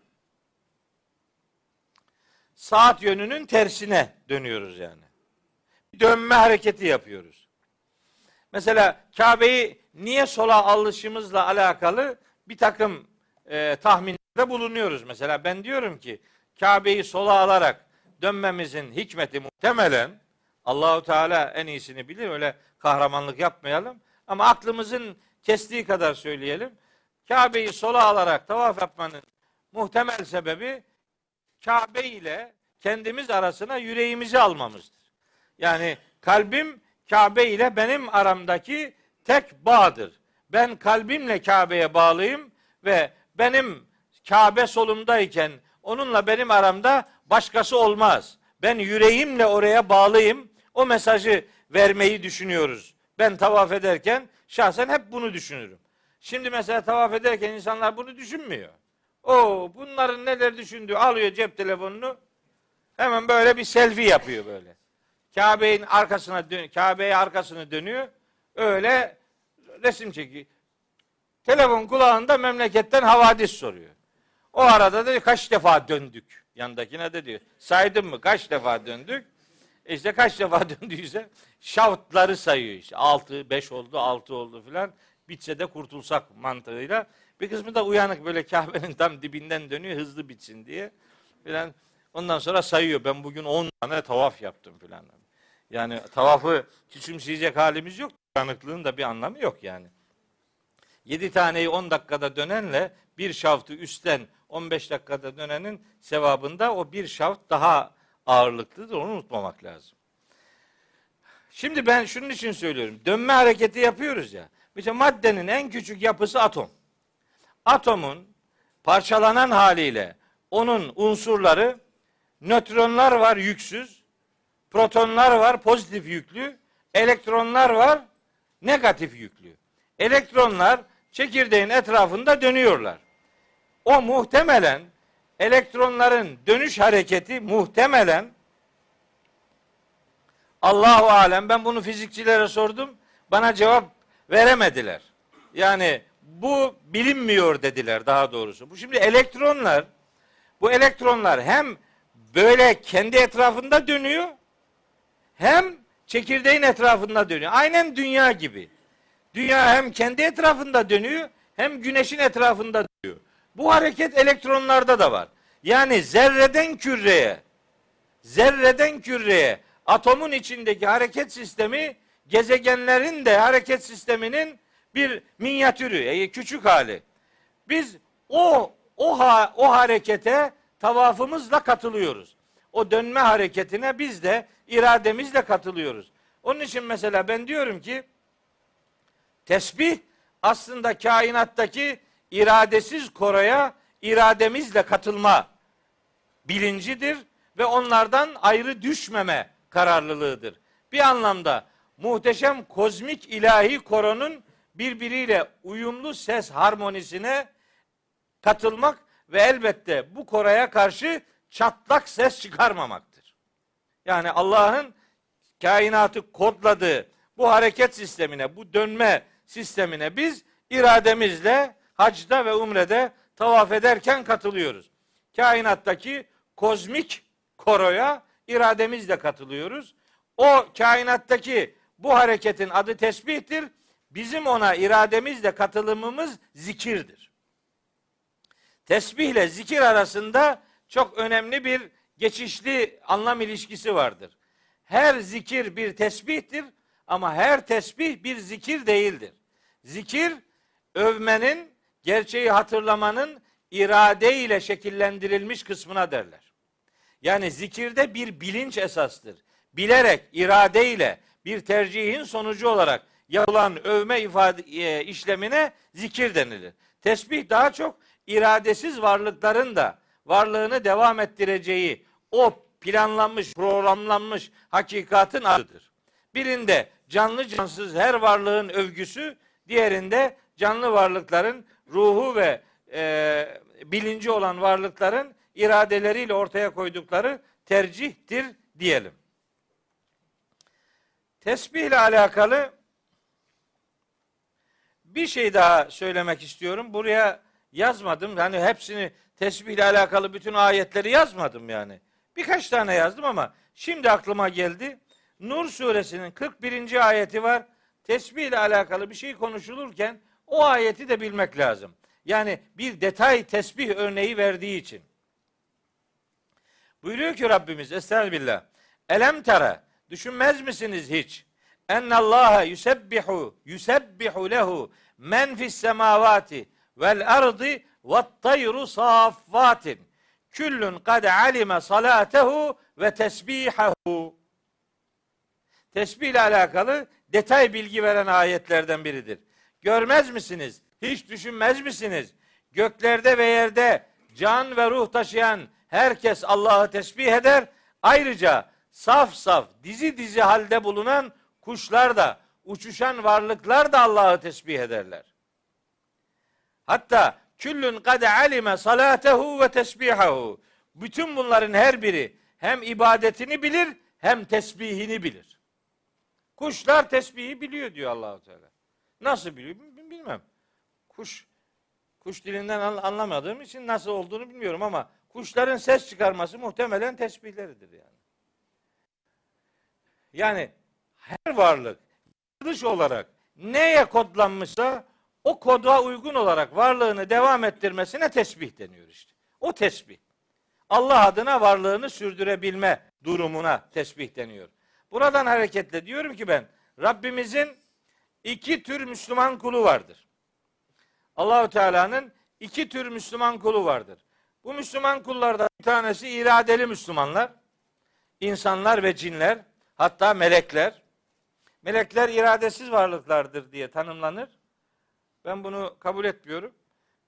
Saat yönünün tersine dönüyoruz yani. Dönme hareketi yapıyoruz. Mesela Kabe'yi niye sola alışımızla alakalı bir takım e, tahminlerde bulunuyoruz. Mesela ben diyorum ki Kabe'yi sola alarak dönmemizin hikmeti muhtemelen Allahu Teala en iyisini bilir. Öyle kahramanlık yapmayalım. Ama aklımızın kestiği kadar söyleyelim. Kabe'yi sola alarak tavaf yapmanın muhtemel sebebi Kabe ile kendimiz arasına yüreğimizi almamızdır. Yani kalbim Kabe ile benim aramdaki tek bağdır. Ben kalbimle Kabe'ye bağlıyım ve benim Kabe solumdayken onunla benim aramda başkası olmaz. Ben yüreğimle oraya bağlıyım. O mesajı vermeyi düşünüyoruz. Ben tavaf ederken şahsen hep bunu düşünürüm. Şimdi mesela tavaf ederken insanlar bunu düşünmüyor. O bunların neler düşündüğü alıyor cep telefonunu hemen böyle bir selfie yapıyor böyle. Kabe'nin arkasına dön Kabe'ye arkasını dönüyor. Öyle resim çekiyor. Telefon kulağında memleketten havadis soruyor. O arada da kaç defa döndük? Yandakine de diyor. Saydın mı kaç defa döndük? E işte kaç defa döndüyse şaftları sayıyor işte. 6, 5 oldu, 6 oldu filan. Bitse de kurtulsak mantığıyla. Bir kısmı da uyanık böyle Kabe'nin tam dibinden dönüyor hızlı bitsin diye. Filan. Ondan sonra sayıyor. Ben bugün 10 tane tavaf yaptım filan. Yani tavafı küçümseyecek halimiz yok. Uyanıklığın da bir anlamı yok yani. 7 taneyi 10 dakikada dönenle bir şaftı üstten 15 dakikada dönenin sevabında o bir şaft daha ağırlıklıdır. Onu unutmamak lazım. Şimdi ben şunun için söylüyorum. Dönme hareketi yapıyoruz ya. Mesela maddenin en küçük yapısı atom. Atomun parçalanan haliyle onun unsurları nötronlar var yüksüz, protonlar var pozitif yüklü, elektronlar var negatif yüklü. Elektronlar çekirdeğin etrafında dönüyorlar. O muhtemelen elektronların dönüş hareketi muhtemelen Allahu alem ben bunu fizikçilere sordum. Bana cevap veremediler. Yani bu bilinmiyor dediler daha doğrusu. Bu şimdi elektronlar bu elektronlar hem böyle kendi etrafında dönüyor hem çekirdeğin etrafında dönüyor. Aynen dünya gibi. Dünya hem kendi etrafında dönüyor hem güneşin etrafında. Bu hareket elektronlarda da var. Yani zerreden küreye, zerreden küreye atomun içindeki hareket sistemi gezegenlerin de hareket sisteminin bir minyatürü, yani küçük hali. Biz o o ha, o harekete tavafımızla katılıyoruz. O dönme hareketine biz de irademizle katılıyoruz. Onun için mesela ben diyorum ki tesbih aslında kainattaki iradesiz koraya irademizle katılma bilincidir ve onlardan ayrı düşmeme kararlılığıdır. Bir anlamda muhteşem kozmik ilahi koronun birbiriyle uyumlu ses harmonisine katılmak ve elbette bu koraya karşı çatlak ses çıkarmamaktır. Yani Allah'ın kainatı kodladığı bu hareket sistemine, bu dönme sistemine biz irademizle hacda ve umrede tavaf ederken katılıyoruz. Kainattaki kozmik koroya irademizle katılıyoruz. O kainattaki bu hareketin adı tesbihtir. Bizim ona irademizle katılımımız zikirdir. Tesbih ile zikir arasında çok önemli bir geçişli anlam ilişkisi vardır. Her zikir bir tesbihtir ama her tesbih bir zikir değildir. Zikir övmenin, gerçeği hatırlamanın irade ile şekillendirilmiş kısmına derler. Yani zikirde bir bilinç esastır. Bilerek, irade ile bir tercihin sonucu olarak yapılan övme ifade e, işlemine zikir denilir. Tesbih daha çok iradesiz varlıkların da varlığını devam ettireceği o planlanmış, programlanmış hakikatin adıdır. Birinde canlı cansız her varlığın övgüsü, diğerinde canlı varlıkların ruhu ve e, bilinci olan varlıkların iradeleriyle ortaya koydukları tercihtir diyelim. Tesbih ile alakalı bir şey daha söylemek istiyorum. Buraya yazmadım. Yani hepsini tesbih ile alakalı bütün ayetleri yazmadım yani. Birkaç tane yazdım ama şimdi aklıma geldi. Nur suresinin 41. ayeti var. Tesbih ile alakalı bir şey konuşulurken o ayeti de bilmek lazım. Yani bir detay tesbih örneği verdiği için. Buyuruyor ki Rabbimiz Estağfirullah. Elem tara düşünmez misiniz hiç? Ennallaha yusebbihu yusebbihu lehu men fis semavati vel ardı ve tayru saffatin. Küllün kad alime salatehu ve tesbihahu. Tesbih ile alakalı detay bilgi veren ayetlerden biridir. Görmez misiniz? Hiç düşünmez misiniz? Göklerde ve yerde can ve ruh taşıyan herkes Allah'ı tesbih eder. Ayrıca saf saf dizi dizi halde bulunan kuşlar da uçuşan varlıklar da Allah'ı tesbih ederler. Hatta küllün kad alime salatehu ve tesbihahu. Bütün bunların her biri hem ibadetini bilir hem tesbihini bilir. Kuşlar tesbihi biliyor diyor Allahu Teala. Nasıl biliyor bilmem. Kuş kuş dilinden anlamadığım için nasıl olduğunu bilmiyorum ama kuşların ses çıkarması muhtemelen tesbihleridir yani. Yani her varlık dış olarak neye kodlanmışsa o koda uygun olarak varlığını devam ettirmesine tesbih deniyor işte. O tesbih. Allah adına varlığını sürdürebilme durumuna tesbih deniyor. Buradan hareketle diyorum ki ben Rabbimizin iki tür Müslüman kulu vardır. Allahu Teala'nın iki tür Müslüman kulu vardır. Bu Müslüman kullardan bir tanesi iradeli Müslümanlar, insanlar ve cinler, hatta melekler. Melekler iradesiz varlıklardır diye tanımlanır. Ben bunu kabul etmiyorum.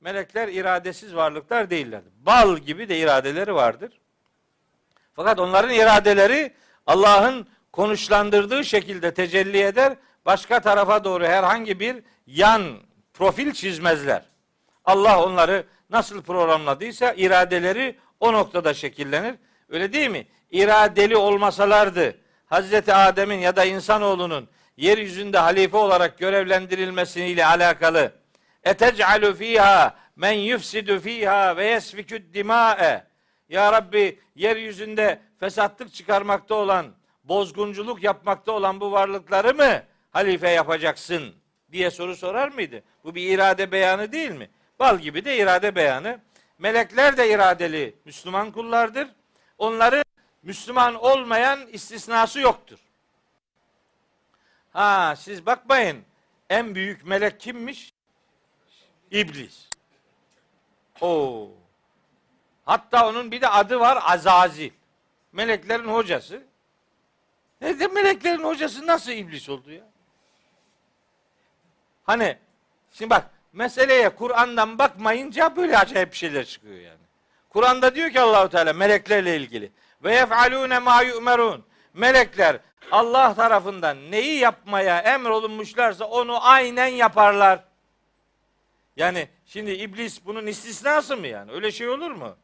Melekler iradesiz varlıklar değillerdir. Bal gibi de iradeleri vardır. Fakat onların iradeleri Allah'ın konuşlandırdığı şekilde tecelli eder. Başka tarafa doğru herhangi bir yan profil çizmezler. Allah onları nasıl programladıysa iradeleri o noktada şekillenir. Öyle değil mi? İradeli olmasalardı Hazreti Adem'in ya da insanoğlunun yeryüzünde halife olarak görevlendirilmesiyle alakalı etec'alu fiha men yufsidu fiha ve yesfikü dima'e ya Rabbi yeryüzünde fesatlık çıkarmakta olan bozgunculuk yapmakta olan bu varlıkları mı halife yapacaksın diye soru sorar mıydı? Bu bir irade beyanı değil mi? Bal gibi de irade beyanı. Melekler de iradeli Müslüman kullardır. Onların Müslüman olmayan istisnası yoktur. Ha siz bakmayın en büyük melek kimmiş? İblis. Oo. Hatta onun bir de adı var Azazil. Meleklerin hocası. Ne de meleklerin hocası nasıl iblis oldu ya? Hani şimdi bak meseleye Kur'an'dan bakmayınca böyle acayip şeyler çıkıyor yani. Kur'an'da diyor ki Allahu Teala meleklerle ilgili ve yef'alune ma yu'merun. Melekler Allah tarafından neyi yapmaya emrolunmuşlarsa onu aynen yaparlar. Yani şimdi iblis bunun istisnası mı yani? Öyle şey olur mu?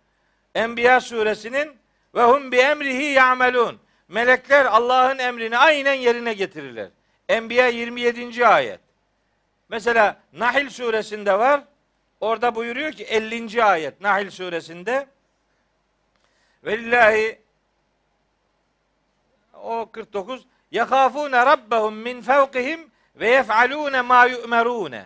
Enbiya suresinin ve hum bi emrihi ya'melun. Melekler Allah'ın emrini aynen yerine getirirler. Enbiya 27. ayet. Mesela Nahil suresinde var. Orada buyuruyor ki 50. ayet Nahil suresinde Velillahi o 49 yakafune rabbehum min fevkihim ve yef'alune ma yu'merune.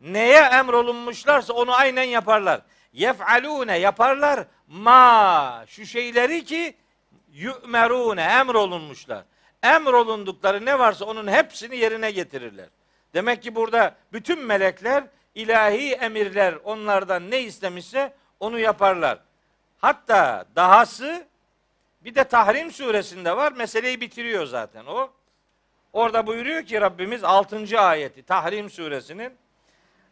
Neye emrolunmuşlarsa onu aynen yaparlar. Yef'alune yaparlar ma şu şeyleri ki yu'merune emrolunmuşlar. Emrolundukları ne varsa onun hepsini yerine getirirler. Demek ki burada bütün melekler ilahi emirler onlardan ne istemişse onu yaparlar. Hatta dahası bir de Tahrim suresinde var. Meseleyi bitiriyor zaten o. Orada buyuruyor ki Rabbimiz 6. ayeti Tahrim suresinin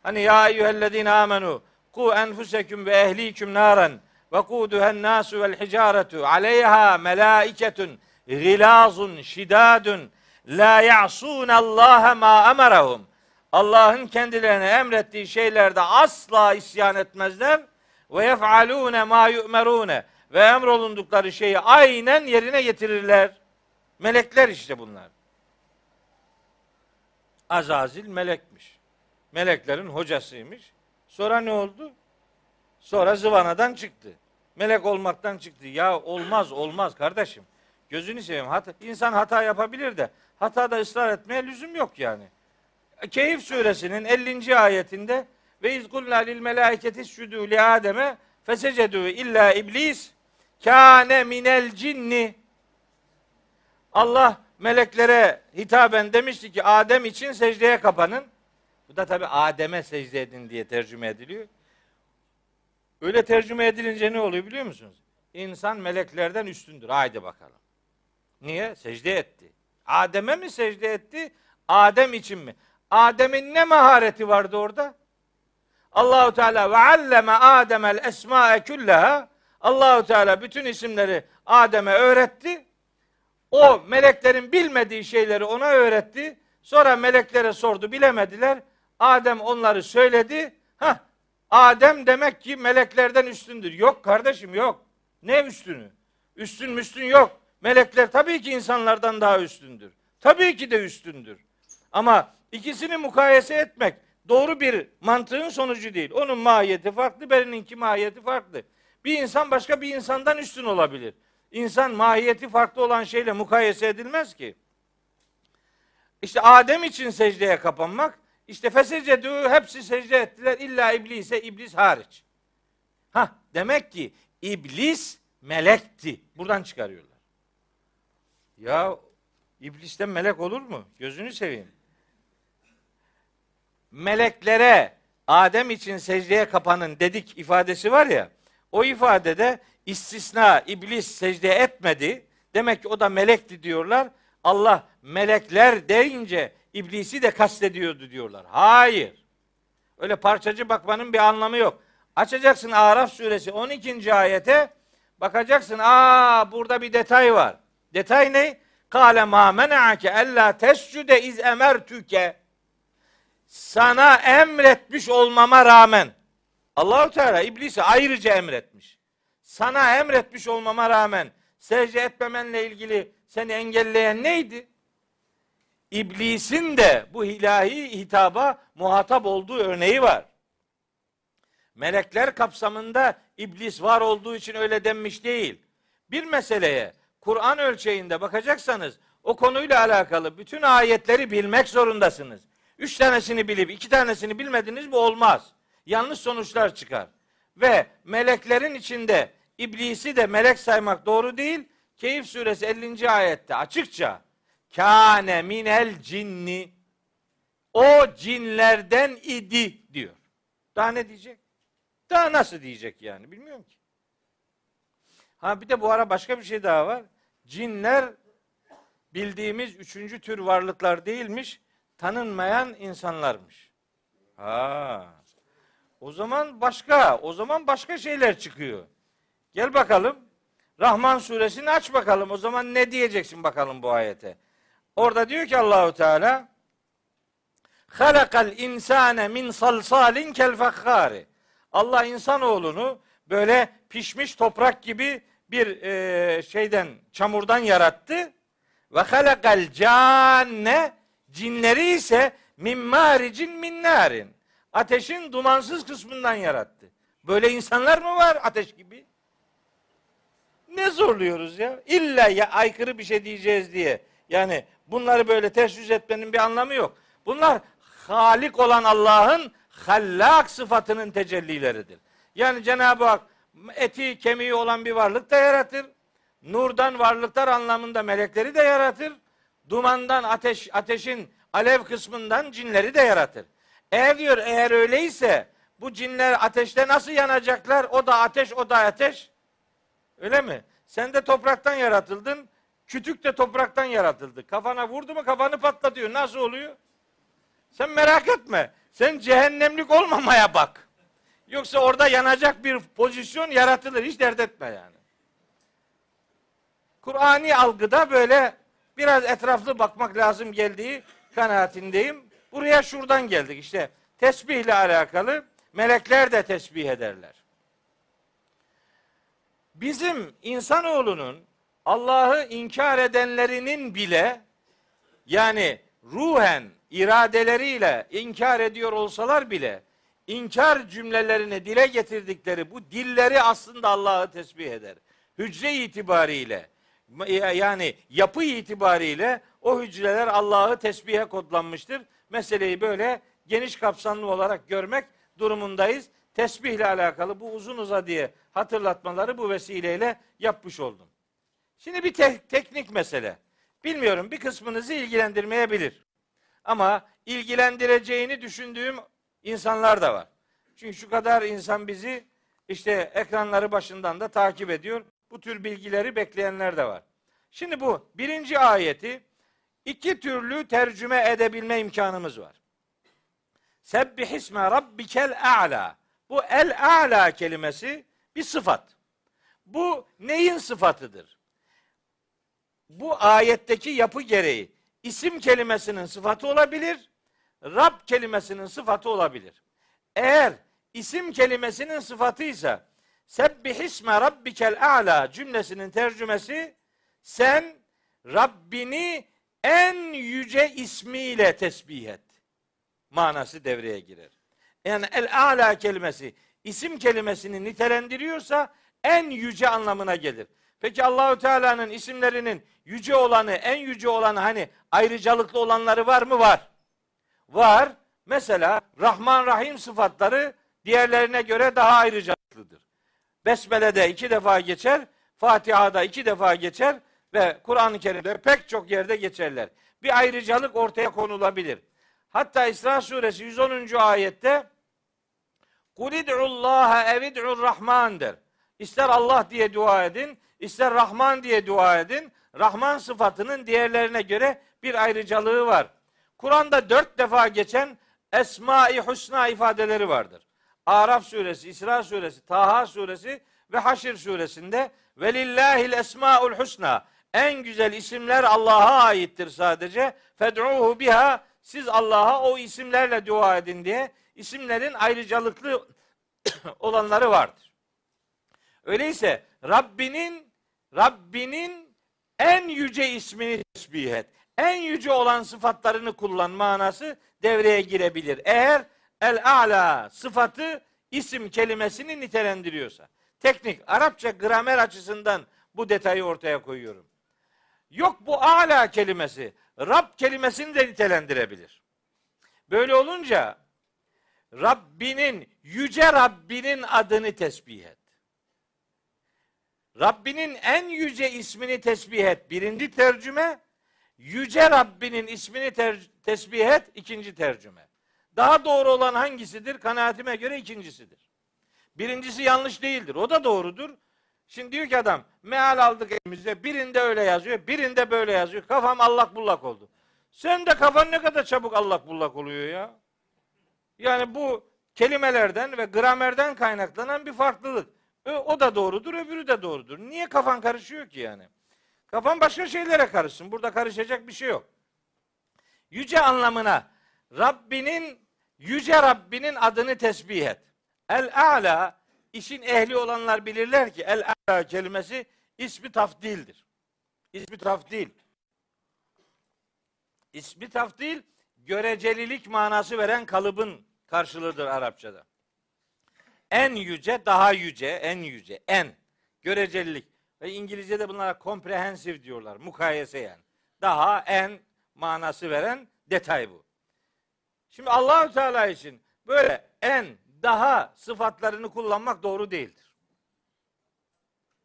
hani ya eyyühellezine amenu ku enfuseküm ve ehliküm naran ve kuduhen nasu vel hicaretu aleyha melaiketun gilazun şidadun la ya'sun Allah ma emerahum. Allah'ın kendilerine emrettiği şeylerde asla isyan etmezler ve yef'alune ma yu'merune ve emrolundukları şeyi aynen yerine getirirler. Melekler işte bunlar. Azazil melekmiş. Meleklerin hocasıymış. Sonra ne oldu? Sonra zıvanadan çıktı. Melek olmaktan çıktı. Ya olmaz olmaz kardeşim. Gözünü seveyim. Hata, insan hata yapabilir de hatada ısrar etmeye lüzum yok yani. Keyif suresinin 50. ayetinde ve iz kulna lil melaiketi südü li ademe fesecedü illa iblis kâne minel cinni Allah meleklere hitaben demişti ki Adem için secdeye kapanın. Bu da tabi Adem'e secde edin diye tercüme ediliyor. Öyle tercüme edilince ne oluyor biliyor musunuz? İnsan meleklerden üstündür. Haydi bakalım. Niye? Secde etti. Adem'e mi secde etti? Adem için mi? Adem'in ne mahareti vardı orada? Allahu Teala ve alleme Adem'el esma'e kullaha Allahu Teala bütün isimleri Adem'e öğretti. O meleklerin bilmediği şeyleri ona öğretti. Sonra meleklere sordu, bilemediler. Adem onları söyledi. Ha, Adem demek ki meleklerden üstündür. Yok kardeşim yok. Ne üstünü? Üstün müstün yok. Melekler tabii ki insanlardan daha üstündür. Tabii ki de üstündür. Ama ikisini mukayese etmek doğru bir mantığın sonucu değil. Onun mahiyeti farklı, birininki mahiyeti farklı. Bir insan başka bir insandan üstün olabilir. İnsan mahiyeti farklı olan şeyle mukayese edilmez ki. İşte Adem için secdeye kapanmak, işte fesecedü hepsi secde ettiler illa iblise iblis hariç. Ha demek ki iblis melekti. Buradan çıkarıyorlar. Ya iblisten melek olur mu? Gözünü seveyim. Meleklere Adem için secdeye kapanın dedik ifadesi var ya. O ifadede istisna iblis secde etmedi. Demek ki o da melekti diyorlar. Allah melekler deyince iblisi de kastediyordu diyorlar. Hayır. Öyle parçacı bakmanın bir anlamı yok. Açacaksın Araf suresi 12. ayete bakacaksın. Aa burada bir detay var. Detay ne? Kale ma mena'ake ella tescude iz emertüke. Sana emretmiş olmama rağmen Allahu Teala iblisi ayrıca emretmiş. Sana emretmiş olmama rağmen secde etmemenle ilgili seni engelleyen neydi? İblisin de bu ilahi hitaba muhatap olduğu örneği var. Melekler kapsamında iblis var olduğu için öyle denmiş değil. Bir meseleye Kur'an ölçeğinde bakacaksanız o konuyla alakalı bütün ayetleri bilmek zorundasınız. Üç tanesini bilip iki tanesini bilmediniz mi olmaz. Yanlış sonuçlar çıkar. Ve meleklerin içinde iblisi de melek saymak doğru değil. Keyif suresi 50. ayette açıkça kâne minel cinni o cinlerden idi diyor. Daha ne diyecek? Daha nasıl diyecek yani bilmiyorum ki. Ha bir de bu ara başka bir şey daha var. Cinler bildiğimiz üçüncü tür varlıklar değilmiş, tanınmayan insanlarmış. Ha. O zaman başka, o zaman başka şeyler çıkıyor. Gel bakalım. Rahman suresini aç bakalım. O zaman ne diyeceksin bakalım bu ayete. Orada diyor ki Allahu Teala halakal insane min salsalin kel fakhari. Allah insanoğlunu böyle pişmiş toprak gibi bir e, şeyden çamurdan yarattı. Ve halakal canne cinleri ise min maricin min narin. Ateşin dumansız kısmından yarattı. Böyle insanlar mı var ateş gibi? Ne zorluyoruz ya? İlla ya aykırı bir şey diyeceğiz diye. Yani bunları böyle yüz etmenin bir anlamı yok. Bunlar Halik olan Allah'ın hallak sıfatının tecellileridir. Yani Cenab-ı Hak eti kemiği olan bir varlık da yaratır. Nurdan varlıklar anlamında melekleri de yaratır. Dumandan ateş ateşin alev kısmından cinleri de yaratır. Eğer diyor eğer öyleyse bu cinler ateşte nasıl yanacaklar? O da ateş, o da ateş. Öyle mi? Sen de topraktan yaratıldın. Kütük de topraktan yaratıldı. Kafana vurdu mu kafanı patlatıyor. Nasıl oluyor? Sen merak etme. Sen cehennemlik olmamaya bak. Yoksa orada yanacak bir pozisyon yaratılır. Hiç dert etme yani. Kur'ani algıda böyle biraz etraflı bakmak lazım geldiği kanaatindeyim. Buraya şuradan geldik işte. Tesbih ile alakalı melekler de tesbih ederler. Bizim insanoğlunun Allah'ı inkar edenlerinin bile yani ruhen iradeleriyle inkar ediyor olsalar bile inkar cümlelerini dile getirdikleri bu dilleri aslında Allah'ı tesbih eder. Hücre itibariyle yani yapı itibariyle o hücreler Allah'ı tesbihe kodlanmıştır. Meseleyi böyle geniş kapsamlı olarak görmek durumundayız. Tesbihle alakalı bu uzun uza diye hatırlatmaları bu vesileyle yapmış oldum. Şimdi bir te- teknik mesele. Bilmiyorum bir kısmınızı ilgilendirmeyebilir. Ama ilgilendireceğini düşündüğüm insanlar da var. Çünkü şu kadar insan bizi işte ekranları başından da takip ediyor. Bu tür bilgileri bekleyenler de var. Şimdi bu birinci ayeti iki türlü tercüme edebilme imkanımız var. Sebbihisme rabbikel a'la. Bu el a'la kelimesi bir sıfat. Bu neyin sıfatıdır? Bu ayetteki yapı gereği isim kelimesinin sıfatı olabilir, Rab kelimesinin sıfatı olabilir. Eğer isim kelimesinin sıfatıysa Sebbihisme rabbikel a'la cümlesinin tercümesi sen Rabbini en yüce ismiyle tesbih et. Manası devreye girer. Yani el a'la kelimesi isim kelimesini nitelendiriyorsa en yüce anlamına gelir. Peki Allahü Teala'nın isimlerinin yüce olanı, en yüce olanı hani ayrıcalıklı olanları var mı? Var. Var. Mesela Rahman Rahim sıfatları diğerlerine göre daha ayrıcalıklıdır. Besmele'de iki defa geçer, Fatiha'da iki defa geçer ve Kur'an-ı Kerim'de pek çok yerde geçerler. Bir ayrıcalık ortaya konulabilir. Hatta İsra suresi 110. ayette Kul id'ullaha evid'ur rahman der. İster Allah diye dua edin, ister Rahman diye dua edin. Rahman sıfatının diğerlerine göre bir ayrıcalığı var. Kur'an'da dört defa geçen Esma-i Husna ifadeleri vardır. Araf suresi, İsra suresi, Taha suresi ve Haşr suresinde velillahil esmaul husna en güzel isimler Allah'a aittir sadece. Fed'uhu biha siz Allah'a o isimlerle dua edin diye isimlerin ayrıcalıklı olanları vardır. Öyleyse Rabbinin Rabbinin en yüce ismini tesbih et. En yüce olan sıfatlarını kullan manası devreye girebilir. Eğer el a'la sıfatı isim kelimesini nitelendiriyorsa. Teknik Arapça gramer açısından bu detayı ortaya koyuyorum. Yok bu ala kelimesi Rab kelimesini de nitelendirebilir. Böyle olunca Rabbinin, yüce Rabbinin adını tesbih et. Rabbinin en yüce ismini tesbih et. Birinci tercüme. Yüce Rabbinin ismini ter- tesbih et. ikinci tercüme. Daha doğru olan hangisidir? Kanaatime göre ikincisidir. Birincisi yanlış değildir. O da doğrudur. Şimdi diyor ki adam meal aldık elimizde. Birinde öyle yazıyor. Birinde böyle yazıyor. Kafam allak bullak oldu. Sen de kafan ne kadar çabuk allak bullak oluyor ya. Yani bu kelimelerden ve gramerden kaynaklanan bir farklılık. O da doğrudur, öbürü de doğrudur. Niye kafan karışıyor ki yani? Kafan başka şeylere karışsın. Burada karışacak bir şey yok. Yüce anlamına Rabbinin yüce Rabbinin adını tesbih et. El a'la işin ehli olanlar bilirler ki el a'la kelimesi ismi tafdildir. İsmi tafdil. İsmi tafdil görecelilik manası veren kalıbın karşılığıdır Arapçada. En yüce, daha yüce, en yüce, en. Görecelilik. Ve İngilizce'de bunlara comprehensive diyorlar. Mukayese yani. Daha, en manası veren detay bu. Şimdi Allahü Teala için böyle en, daha sıfatlarını kullanmak doğru değildir.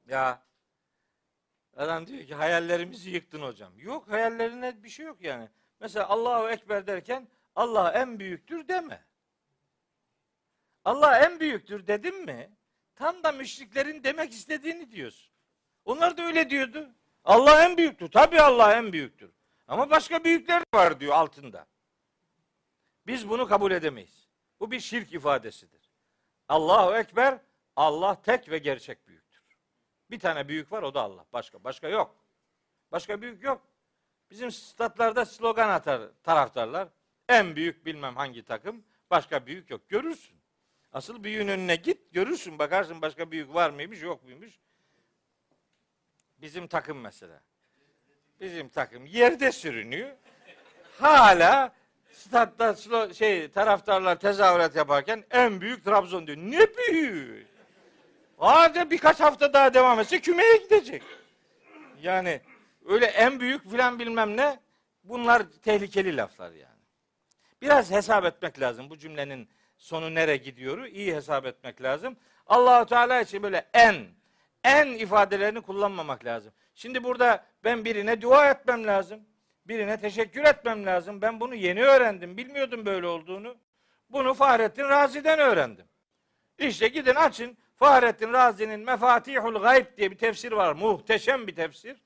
Ya adam diyor ki hayallerimizi yıktın hocam. Yok hayallerine bir şey yok yani. Mesela Allahu Ekber derken Allah en büyüktür deme. Allah en büyüktür dedim mi? Tam da müşriklerin demek istediğini diyorsun. Onlar da öyle diyordu. Allah en büyüktür. Tabii Allah en büyüktür. Ama başka büyükler var diyor altında. Biz bunu kabul edemeyiz. Bu bir şirk ifadesidir. Allahu Ekber, Allah tek ve gerçek büyüktür. Bir tane büyük var o da Allah. Başka başka yok. Başka büyük yok. Bizim statlarda slogan atar taraftarlar. En büyük bilmem hangi takım, başka büyük yok. Görürsün. Asıl büyüğün önüne git, görürsün. Bakarsın başka büyük var mıymış, yok muymuş. Bizim takım mesela. Bizim takım yerde sürünüyor. Hala statta şey taraftarlar tezahürat yaparken en büyük Trabzon diyor. Ne büyük? Hadi birkaç hafta daha devam etse kümeye gidecek. Yani öyle en büyük filan bilmem ne bunlar tehlikeli laflar yani. Biraz hesap etmek lazım bu cümlenin sonu nereye gidiyoru iyi hesap etmek lazım. Allahu Teala için böyle en en ifadelerini kullanmamak lazım. Şimdi burada ben birine dua etmem lazım. Birine teşekkür etmem lazım. Ben bunu yeni öğrendim. Bilmiyordum böyle olduğunu. Bunu Fahrettin Razi'den öğrendim. İşte gidin açın. Fahrettin Razi'nin Mefatihul Gayb diye bir tefsir var. Muhteşem bir tefsir.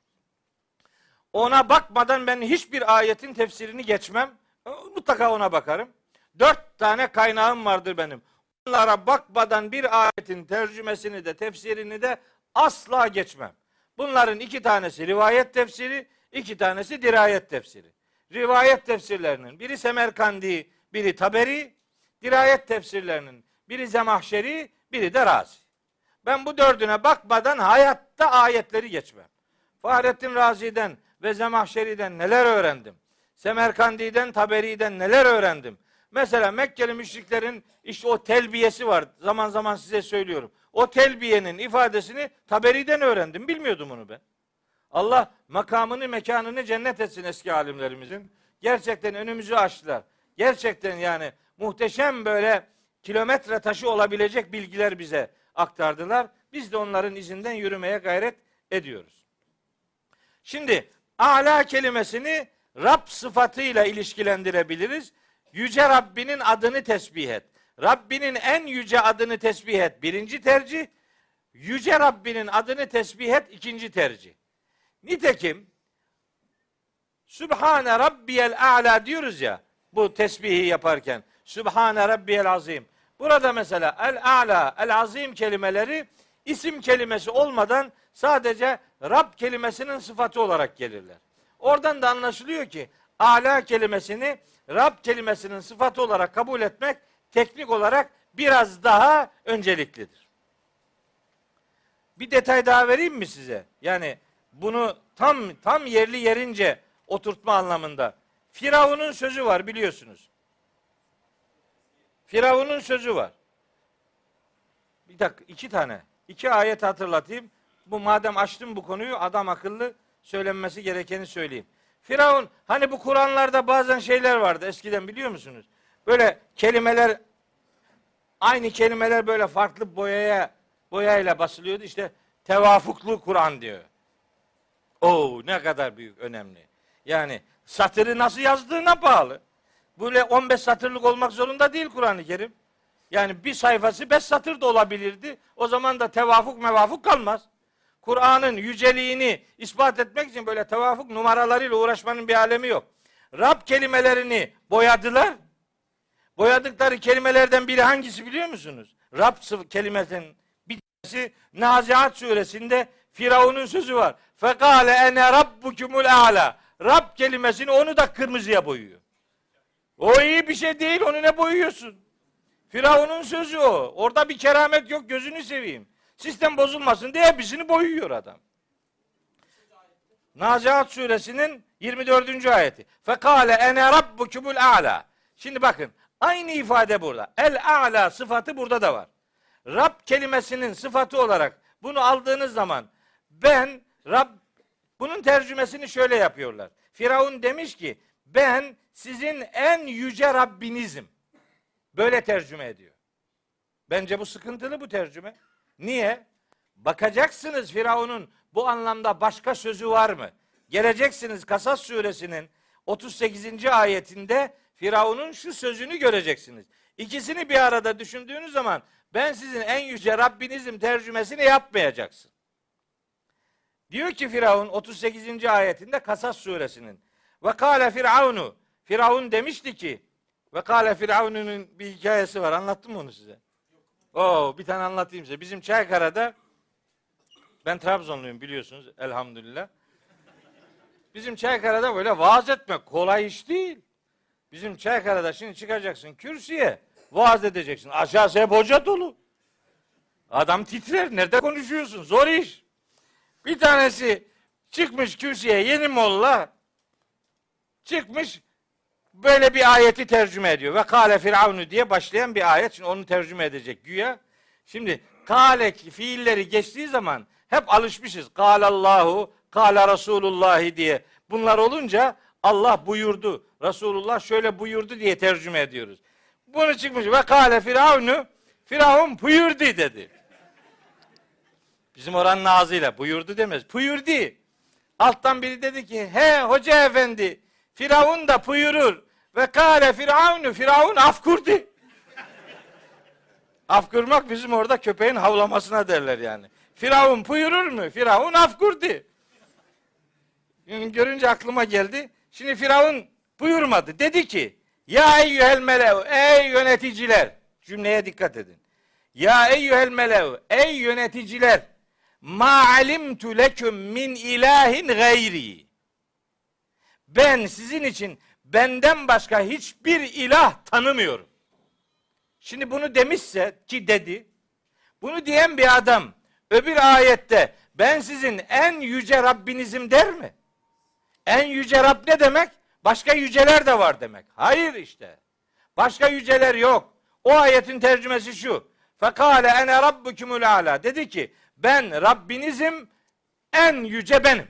Ona bakmadan ben hiçbir ayetin tefsirini geçmem. Mutlaka ona bakarım. Dört tane kaynağım vardır benim. Onlara bakmadan bir ayetin tercümesini de tefsirini de asla geçmem. Bunların iki tanesi rivayet tefsiri, iki tanesi dirayet tefsiri. Rivayet tefsirlerinin biri Semerkandi, biri Taberi, dirayet tefsirlerinin biri Zemahşeri, biri de Razi. Ben bu dördüne bakmadan hayatta ayetleri geçmem. Fahrettin Razi'den ve Zemahşeri'den neler öğrendim? Semerkandi'den, Taberi'den neler öğrendim? Mesela Mekkeli müşriklerin işte o telbiyesi var. Zaman zaman size söylüyorum. O telbiyenin ifadesini Taberi'den öğrendim. Bilmiyordum onu ben. Allah makamını, mekanını cennet etsin eski alimlerimizin. Gerçekten önümüzü açtılar. Gerçekten yani muhteşem böyle kilometre taşı olabilecek bilgiler bize aktardılar. Biz de onların izinden yürümeye gayret ediyoruz. Şimdi ala kelimesini Rab sıfatıyla ilişkilendirebiliriz. Yüce Rabbinin adını tesbih et. Rabbinin en yüce adını tesbih et. Birinci tercih. Yüce Rabbinin adını tesbih et. ikinci tercih. Nitekim Sübhane Rabbiyel A'la diyoruz ya bu tesbihi yaparken. Sübhane Rabbiyel Azim. Burada mesela El A'la, El Azim kelimeleri isim kelimesi olmadan sadece Rab kelimesinin sıfatı olarak gelirler. Oradan da anlaşılıyor ki A'la kelimesini Rab kelimesinin sıfatı olarak kabul etmek teknik olarak biraz daha önceliklidir. Bir detay daha vereyim mi size? Yani bunu tam tam yerli yerince oturtma anlamında. Firavun'un sözü var biliyorsunuz. Firavun'un sözü var. Bir dakika iki tane. iki ayet hatırlatayım. Bu madem açtım bu konuyu adam akıllı söylenmesi gerekeni söyleyeyim. Firavun hani bu Kur'anlarda bazen şeyler vardı eskiden biliyor musunuz? Böyle kelimeler aynı kelimeler böyle farklı boyaya boyayla basılıyordu. İşte tevafuklu Kur'an diyor. Oo ne kadar büyük önemli. Yani satırı nasıl yazdığına bağlı. Böyle 15 satırlık olmak zorunda değil Kur'an-ı Kerim. Yani bir sayfası 5 satır da olabilirdi. O zaman da tevafuk mevafuk kalmaz. Kur'an'ın yüceliğini ispat etmek için böyle tevafuk numaralarıyla uğraşmanın bir alemi yok. Rab kelimelerini boyadılar. Boyadıkları kelimelerden biri hangisi biliyor musunuz? Rab kelimesinin bir tanesi Nazihat suresinde Firavun'un sözü var. Fekale ene rabbukumul a'la. Rab kelimesini onu da kırmızıya boyuyor. O iyi bir şey değil. Onu ne boyuyorsun? Firavun'un sözü o. Orada bir keramet yok. Gözünü seveyim. Sistem bozulmasın diye hepsini boyuyor adam. Nazihat suresinin 24. ayeti. Fekale ene rabbukumul a'la. Şimdi bakın aynı ifade burada. El a'la sıfatı burada da var. Rab kelimesinin sıfatı olarak bunu aldığınız zaman ben Rab bunun tercümesini şöyle yapıyorlar. Firavun demiş ki ben sizin en yüce Rabbinizim. Böyle tercüme ediyor. Bence bu sıkıntılı bu tercüme. Niye? Bakacaksınız Firavun'un bu anlamda başka sözü var mı? Geleceksiniz Kasas suresinin 38. ayetinde Firavun'un şu sözünü göreceksiniz. İkisini bir arada düşündüğünüz zaman ben sizin en yüce Rabbinizim tercümesini yapmayacaksın. Diyor ki Firavun 38. ayetinde Kasas suresinin ve kâle firavunu Firavun demişti ki ve kâle firavunun bir hikayesi var. Anlattım mı onu size? Oo, bir tane anlatayım size. Bizim Çaykara'da ben Trabzonluyum biliyorsunuz elhamdülillah. Bizim Çaykara'da böyle vaaz etmek kolay iş değil. Bizim Çaykara'da şimdi çıkacaksın kürsüye vaaz edeceksin. Aşağısı hep hoca dolu. Adam titrer. Nerede konuşuyorsun? Zor iş. Bir tanesi çıkmış kürsüye yeni molla çıkmış böyle bir ayeti tercüme ediyor. Ve kale firavunu diye başlayan bir ayet. Şimdi onu tercüme edecek güya. Şimdi kale fiilleri geçtiği zaman hep alışmışız. Kalallahu, kala Resulullah diye. Bunlar olunca Allah buyurdu. Resulullah şöyle buyurdu diye tercüme ediyoruz. Bunu çıkmış ve kale firavunu Firavun buyurdu dedi. Bizim oranın ağzıyla buyurdu demez. Buyurdu. Alttan biri dedi ki he hoca efendi Firavun da buyurur. Ve kâle firavunu firavun af kurdu. af kurmak bizim orada köpeğin havlamasına derler yani. Firavun buyurur mu? Firavun af kurdu. Yani görünce aklıma geldi. Şimdi Firavun buyurmadı. Dedi ki ya eyyühel melev ey yöneticiler cümleye dikkat edin. Ya eyyühel melev ey yöneticiler ma alimtu leküm min ilahin gayri. Ben sizin için benden başka hiçbir ilah tanımıyorum. Şimdi bunu demişse ki dedi. Bunu diyen bir adam öbür ayette ben sizin en yüce Rabbinizim der mi? En yüce Rab ne demek? Başka yüceler de var demek. Hayır işte. Başka yüceler yok. O ayetin tercümesi şu. Fekale ene rabbukumul ala. Dedi ki ben Rabbinizim en yüce benim.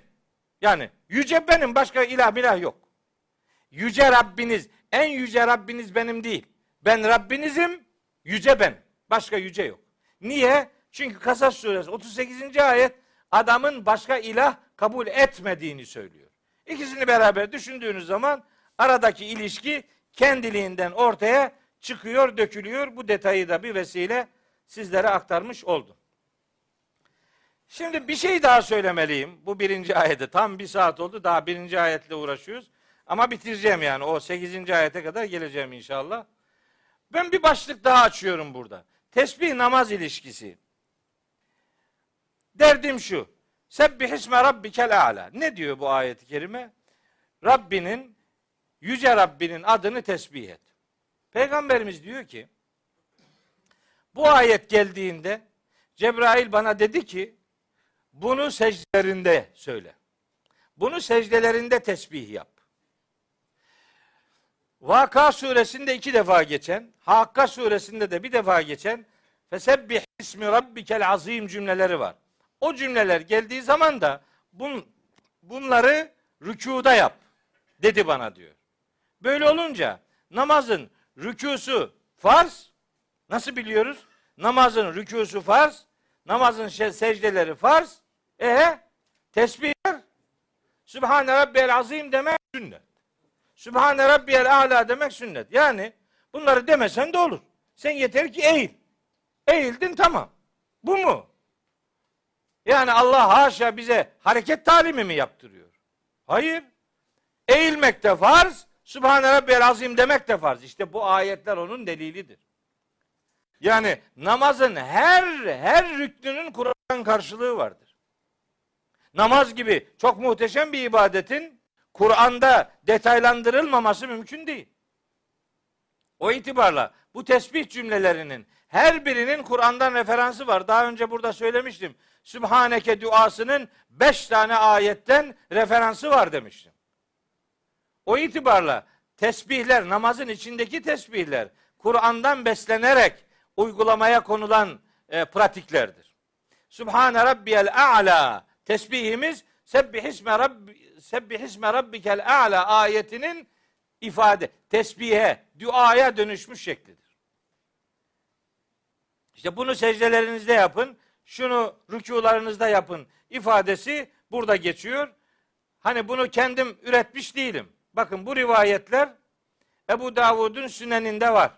Yani yüce benim başka ilah milah yok. Yüce Rabbiniz en yüce Rabbiniz benim değil. Ben Rabbinizim yüce ben. Başka yüce yok. Niye? Çünkü Kasas suresi 38. ayet adamın başka ilah kabul etmediğini söylüyor. İkisini beraber düşündüğünüz zaman aradaki ilişki kendiliğinden ortaya çıkıyor, dökülüyor. Bu detayı da bir vesile sizlere aktarmış oldum. Şimdi bir şey daha söylemeliyim. Bu birinci ayette tam bir saat oldu. Daha birinci ayetle uğraşıyoruz. Ama bitireceğim yani. O sekizinci ayete kadar geleceğim inşallah. Ben bir başlık daha açıyorum burada. Tesbih namaz ilişkisi. Derdim şu. Sebbih isme rabbikel a'la. Ne diyor bu ayet-i kerime? Rabbinin, yüce Rabbinin adını tesbih et. Peygamberimiz diyor ki, bu ayet geldiğinde Cebrail bana dedi ki, bunu secdelerinde söyle. Bunu secdelerinde tesbih yap. Vaka suresinde iki defa geçen, Hakka suresinde de bir defa geçen Fesebbih ismi rabbikel azim cümleleri var. O cümleler geldiği zaman da bun, bunları rükuda yap dedi bana diyor. Böyle olunca namazın rükusu farz. Nasıl biliyoruz? Namazın rükusu farz. Namazın secdeleri farz. E tesbihler Sübhane Rabbiyel Azim demek sünnet. Sübhane Rabbiyel Ala demek sünnet. Yani bunları demesen de olur. Sen yeter ki eğil. Eğildin tamam. Bu mu? Yani Allah haşa bize hareket talimi mi yaptırıyor? Hayır. Eğilmek de farz, Sübhane Rabbiyel Azim demek de farz. İşte bu ayetler onun delilidir. Yani namazın her her rüknünün Kur'an karşılığı vardır. Namaz gibi çok muhteşem bir ibadetin Kur'an'da detaylandırılmaması mümkün değil. O itibarla bu tesbih cümlelerinin her birinin Kur'an'dan referansı var. Daha önce burada söylemiştim. Sübhaneke duasının beş tane ayetten referansı var demiştim. O itibarla tesbihler, namazın içindeki tesbihler Kur'an'dan beslenerek uygulamaya konulan e, pratiklerdir. Sübhane rabbiyel a'la tesbihimiz sebbihisme rabbi sebbihisme rabbikel a'la ayetinin ifade, tesbihe, duaya dönüşmüş şeklidir. İşte bunu secdelerinizde yapın, şunu rükularınızda yapın ifadesi burada geçiyor. Hani bunu kendim üretmiş değilim. Bakın bu rivayetler Ebu Davud'un süneninde var.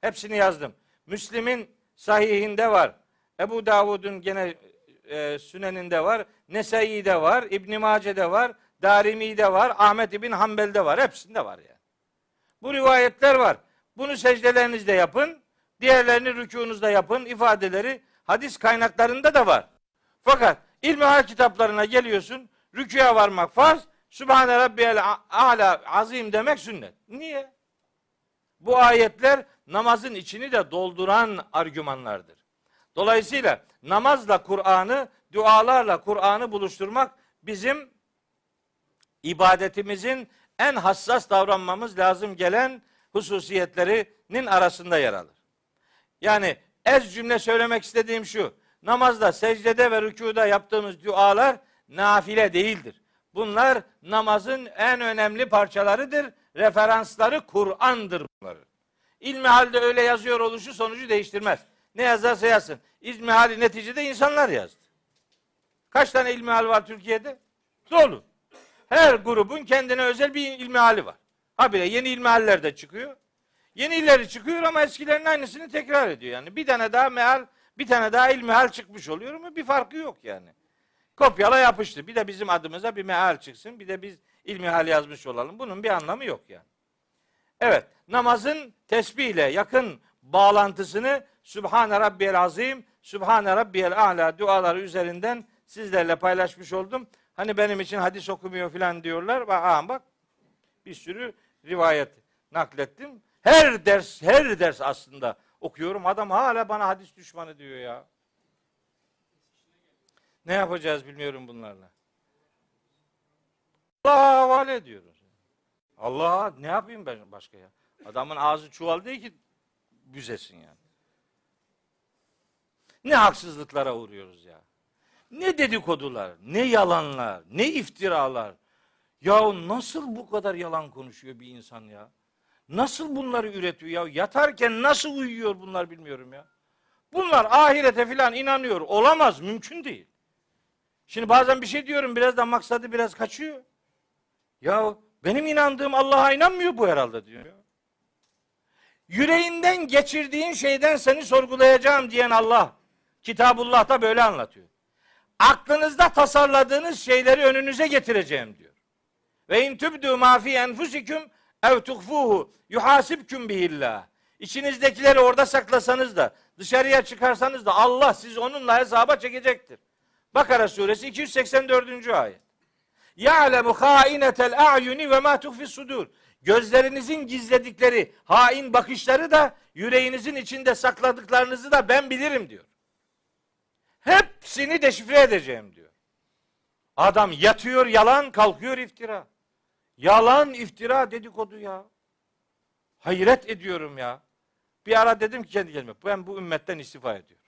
Hepsini yazdım. Müslim'in sahihinde var. Ebu Davud'un gene e, süneninde var. Nesai'de var. İbn Mace'de var. Darimi'de var. Ahmet İbn Hanbel'de var. Hepsinde var yani. Bu rivayetler var. Bunu secdelerinizde yapın. Diğerlerini rükunuzda yapın. ifadeleri hadis kaynaklarında da var. Fakat ilmihal kitaplarına geliyorsun. Rüküye varmak farz. Sübhane Rabbiyel Ala azim demek sünnet. Niye? Bu ayetler namazın içini de dolduran argümanlardır. Dolayısıyla namazla Kur'an'ı, dualarla Kur'an'ı buluşturmak bizim ibadetimizin en hassas davranmamız lazım gelen hususiyetlerinin arasında yer alır. Yani ez cümle söylemek istediğim şu. Namazda, secdede ve rükuda yaptığımız dualar nafile değildir. Bunlar namazın en önemli parçalarıdır. Referansları Kur'an'dır bunları. İlmihalde öyle yazıyor oluşu sonucu değiştirmez. Ne yazarsa yazsın. İlmihali neticede insanlar yazdı. Kaç tane ilmihal var Türkiye'de? Dolu. Her grubun kendine özel bir ilmihali var. Habire yeni ilmihaller de çıkıyor. Yenileri çıkıyor ama eskilerin aynısını tekrar ediyor. Yani bir tane daha meal, bir tane daha ilmihal çıkmış oluyor ama bir farkı yok yani. Kopyala yapıştı. Bir de bizim adımıza bir meal çıksın. Bir de biz ilmihal yazmış olalım. Bunun bir anlamı yok yani. Evet, namazın tesbihle yakın bağlantısını Sübhane Rabbiyel Azim, Sübhane Rabbiyel A'la duaları üzerinden sizlerle paylaşmış oldum. Hani benim için hadis okumuyor falan diyorlar. Aha, bak bir sürü rivayet naklettim. Her ders, her ders aslında okuyorum. Adam hala bana hadis düşmanı diyor ya. Ne yapacağız bilmiyorum bunlarla. Allah'a havale ediyoruz. Allah'a ne yapayım ben başka ya? Adamın ağzı çuval değil ki büzesin yani. Ne haksızlıklara uğruyoruz ya. Ne dedikodular, ne yalanlar, ne iftiralar. Ya nasıl bu kadar yalan konuşuyor bir insan ya? Nasıl bunları üretiyor ya? Yatarken nasıl uyuyor bunlar bilmiyorum ya. Bunlar ahirete filan inanıyor. Olamaz, mümkün değil. Şimdi bazen bir şey diyorum biraz da maksadı biraz kaçıyor. Ya benim inandığım Allah'a inanmıyor bu herhalde diyor. Yüreğinden geçirdiğin şeyden seni sorgulayacağım diyen Allah. Kitabullah'ta böyle anlatıyor. Aklınızda tasarladığınız şeyleri önünüze getireceğim diyor. Ve in tübdü ma fi enfusikum ev tuhfuhu yuhasibkum bihillah. İçinizdekileri orada saklasanız da dışarıya çıkarsanız da Allah siz onunla hesaba çekecektir. Bakara suresi 284. ayet. Ya'lemu hainetel a'yuni ve ma tuhfi sudur. Gözlerinizin gizledikleri hain bakışları da yüreğinizin içinde sakladıklarınızı da ben bilirim diyor. Hepsini deşifre edeceğim diyor. Adam yatıyor yalan, kalkıyor iftira. Yalan, iftira, dedikodu ya. Hayret ediyorum ya. Bir ara dedim ki kendi kendime ben bu ümmetten istifa ediyorum.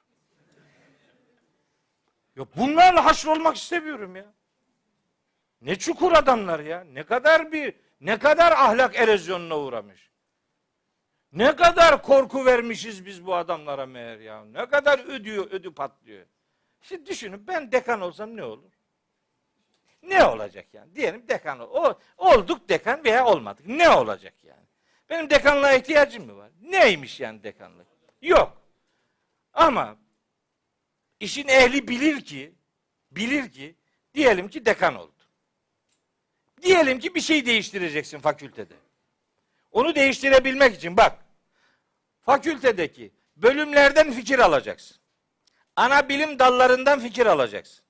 Ya bunlarla haşr olmak istemiyorum ya. Ne çukur adamlar ya. Ne kadar bir ne kadar ahlak erozyonuna uğramış. Ne kadar korku vermişiz biz bu adamlara meğer ya. Ne kadar ödüyor, ödü patlıyor. Şimdi düşünün ben dekan olsam ne olur? Ne olacak yani? Diyelim dekan o olduk dekan veya olmadık. Ne olacak yani? Benim dekanlığa ihtiyacım mı var? Neymiş yani dekanlık? Yok. Ama işin ehli bilir ki bilir ki diyelim ki dekan oldu. Diyelim ki bir şey değiştireceksin fakültede. Onu değiştirebilmek için bak fakültedeki bölümlerden fikir alacaksın. Ana bilim dallarından fikir alacaksın.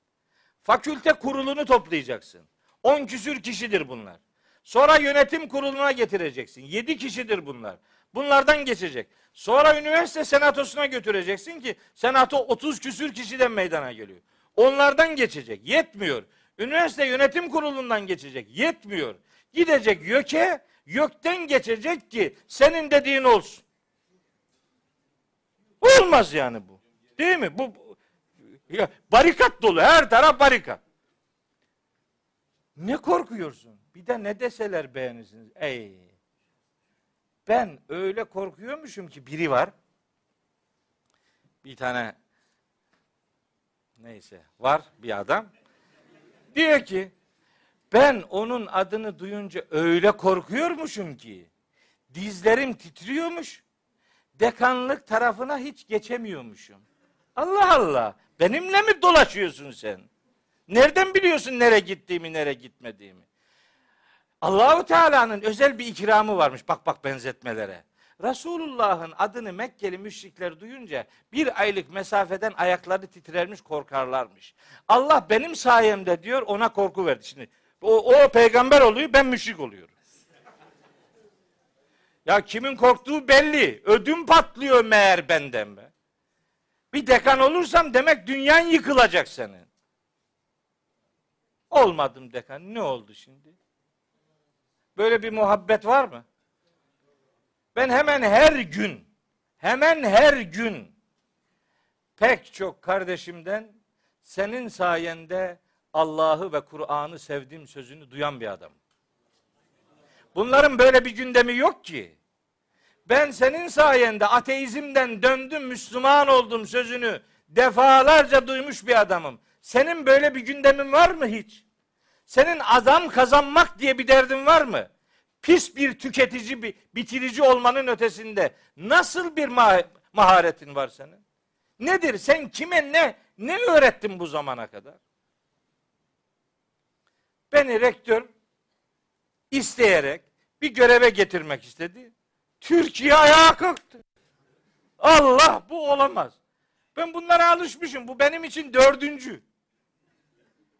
Fakülte kurulunu toplayacaksın. 10 küsür kişidir bunlar. Sonra yönetim kuruluna getireceksin. 7 kişidir bunlar. Bunlardan geçecek. Sonra üniversite senatosuna götüreceksin ki senato 30 küsür kişiden meydana geliyor. Onlardan geçecek. Yetmiyor. Üniversite yönetim kurulundan geçecek. Yetmiyor. Gidecek YÖK'e, YÖK'ten geçecek ki senin dediğin olsun. Olmaz yani bu. Değil mi? Bu ya, barikat dolu. Her taraf barikat. Ne korkuyorsun? Bir de ne deseler beğenirsiniz. Ey. Ben öyle korkuyormuşum ki biri var. Bir tane neyse var bir adam. Diyor ki ben onun adını duyunca öyle korkuyormuşum ki dizlerim titriyormuş. Dekanlık tarafına hiç geçemiyormuşum. Allah Allah. Benimle mi dolaşıyorsun sen? Nereden biliyorsun nereye gittiğimi, nereye gitmediğimi? Allahu Teala'nın özel bir ikramı varmış. Bak bak benzetmelere. Resulullah'ın adını Mekkeli müşrikler duyunca bir aylık mesafeden ayakları titrermiş korkarlarmış. Allah benim sayemde diyor ona korku verdi. Şimdi o, o peygamber oluyor ben müşrik oluyorum. Ya kimin korktuğu belli. Ödüm patlıyor meğer benden be. Bir dekan olursam demek dünyan yıkılacak senin. Olmadım dekan. Ne oldu şimdi? Böyle bir muhabbet var mı? Ben hemen her gün, hemen her gün pek çok kardeşimden senin sayende Allah'ı ve Kur'an'ı sevdiğim sözünü duyan bir adam. Bunların böyle bir gündemi yok ki. Ben senin sayende ateizmden döndüm, Müslüman oldum sözünü defalarca duymuş bir adamım. Senin böyle bir gündemin var mı hiç? Senin adam kazanmak diye bir derdin var mı? Pis bir tüketici, bir bitirici olmanın ötesinde nasıl bir ma- maharetin var senin? Nedir? Sen kime ne ne öğrettin bu zamana kadar? Beni rektör isteyerek bir göreve getirmek istedi. Türkiye ayağa kalktı. Allah bu olamaz. Ben bunlara alışmışım. Bu benim için dördüncü.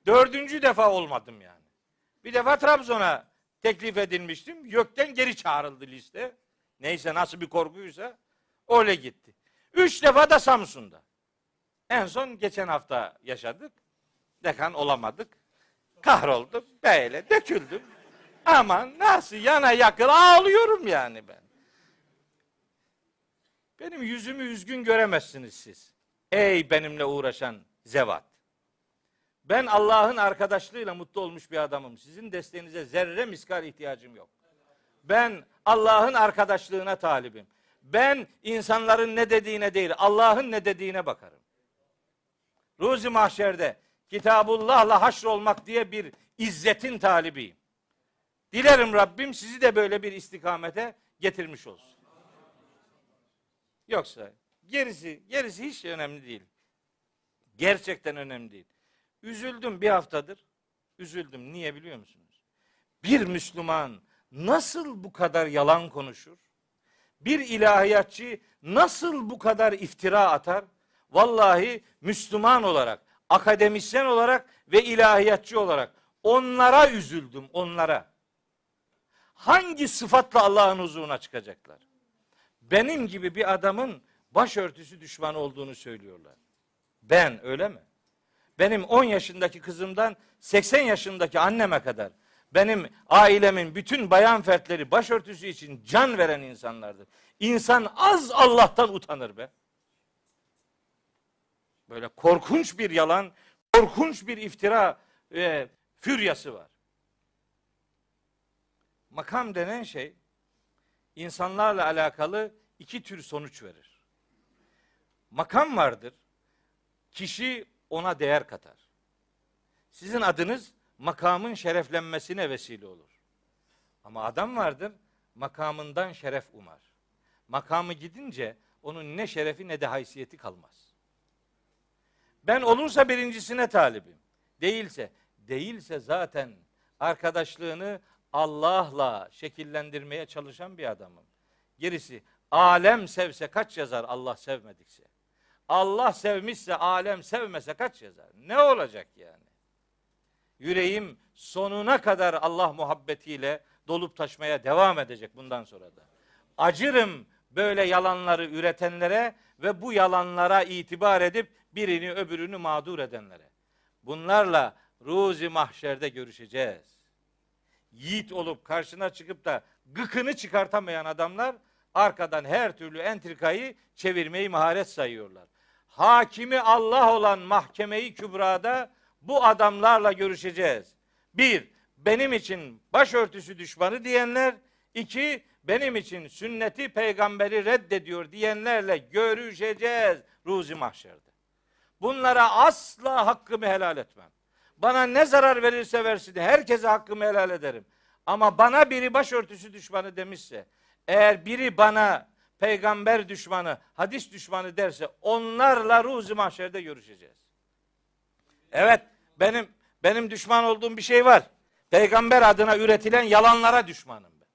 Dördüncü defa olmadım yani. Bir defa Trabzon'a teklif edilmiştim. Gökten geri çağrıldı liste. Neyse nasıl bir korkuysa öyle gitti. Üç defa da Samsun'da. En son geçen hafta yaşadık. Dekan olamadık. Kahroldum. Böyle döküldüm. Aman nasıl yana yakıl ağlıyorum yani ben. Benim yüzümü üzgün göremezsiniz siz. Ey benimle uğraşan zevat. Ben Allah'ın arkadaşlığıyla mutlu olmuş bir adamım. Sizin desteğinize zerre miskal ihtiyacım yok. Ben Allah'ın arkadaşlığına talibim. Ben insanların ne dediğine değil, Allah'ın ne dediğine bakarım. Ruzi mahşerde Kitabullah'la haşr olmak diye bir izzetin talibiyim. Dilerim Rabbim sizi de böyle bir istikamete getirmiş olsun. Yoksa gerisi gerisi hiç önemli değil. Gerçekten önemli değil. Üzüldüm bir haftadır. Üzüldüm. Niye biliyor musunuz? Bir Müslüman nasıl bu kadar yalan konuşur? Bir ilahiyatçı nasıl bu kadar iftira atar? Vallahi Müslüman olarak, akademisyen olarak ve ilahiyatçı olarak onlara üzüldüm, onlara. Hangi sıfatla Allah'ın huzuruna çıkacaklar? Benim gibi bir adamın başörtüsü düşmanı olduğunu söylüyorlar. Ben öyle mi? Benim 10 yaşındaki kızımdan 80 yaşındaki anneme kadar benim ailemin bütün bayan fertleri başörtüsü için can veren insanlardır. İnsan az Allah'tan utanır be. Böyle korkunç bir yalan, korkunç bir iftira ve füryası var. makam denen şey insanlarla alakalı iki tür sonuç verir. Makam vardır. Kişi ona değer katar. Sizin adınız makamın şereflenmesine vesile olur. Ama adam vardır, makamından şeref umar. Makamı gidince onun ne şerefi ne de haysiyeti kalmaz. Ben olursa birincisine talibim. Değilse, değilse zaten arkadaşlığını Allah'la şekillendirmeye çalışan bir adamım. Gerisi alem sevse kaç yazar Allah sevmedikse. Allah sevmişse alem sevmese kaç yazar? Ne olacak yani? Yüreğim sonuna kadar Allah muhabbetiyle dolup taşmaya devam edecek bundan sonra da. Acırım böyle yalanları üretenlere ve bu yalanlara itibar edip birini öbürünü mağdur edenlere. Bunlarla ruzi mahşerde görüşeceğiz. Yiğit olup karşına çıkıp da gıkını çıkartamayan adamlar arkadan her türlü entrikayı çevirmeyi maharet sayıyorlar. Hakimi Allah olan mahkemeyi kübrada bu adamlarla görüşeceğiz. Bir, benim için başörtüsü düşmanı diyenler. iki benim için sünneti peygamberi reddediyor diyenlerle görüşeceğiz ruzi mahşerde. Bunlara asla hakkımı helal etmem. Bana ne zarar verirse versin herkese hakkımı helal ederim. Ama bana biri başörtüsü düşmanı demişse, eğer biri bana peygamber düşmanı, hadis düşmanı derse onlarla ruzi mahşerde görüşeceğiz. Evet, benim benim düşman olduğum bir şey var. Peygamber adına üretilen yalanlara düşmanım ben.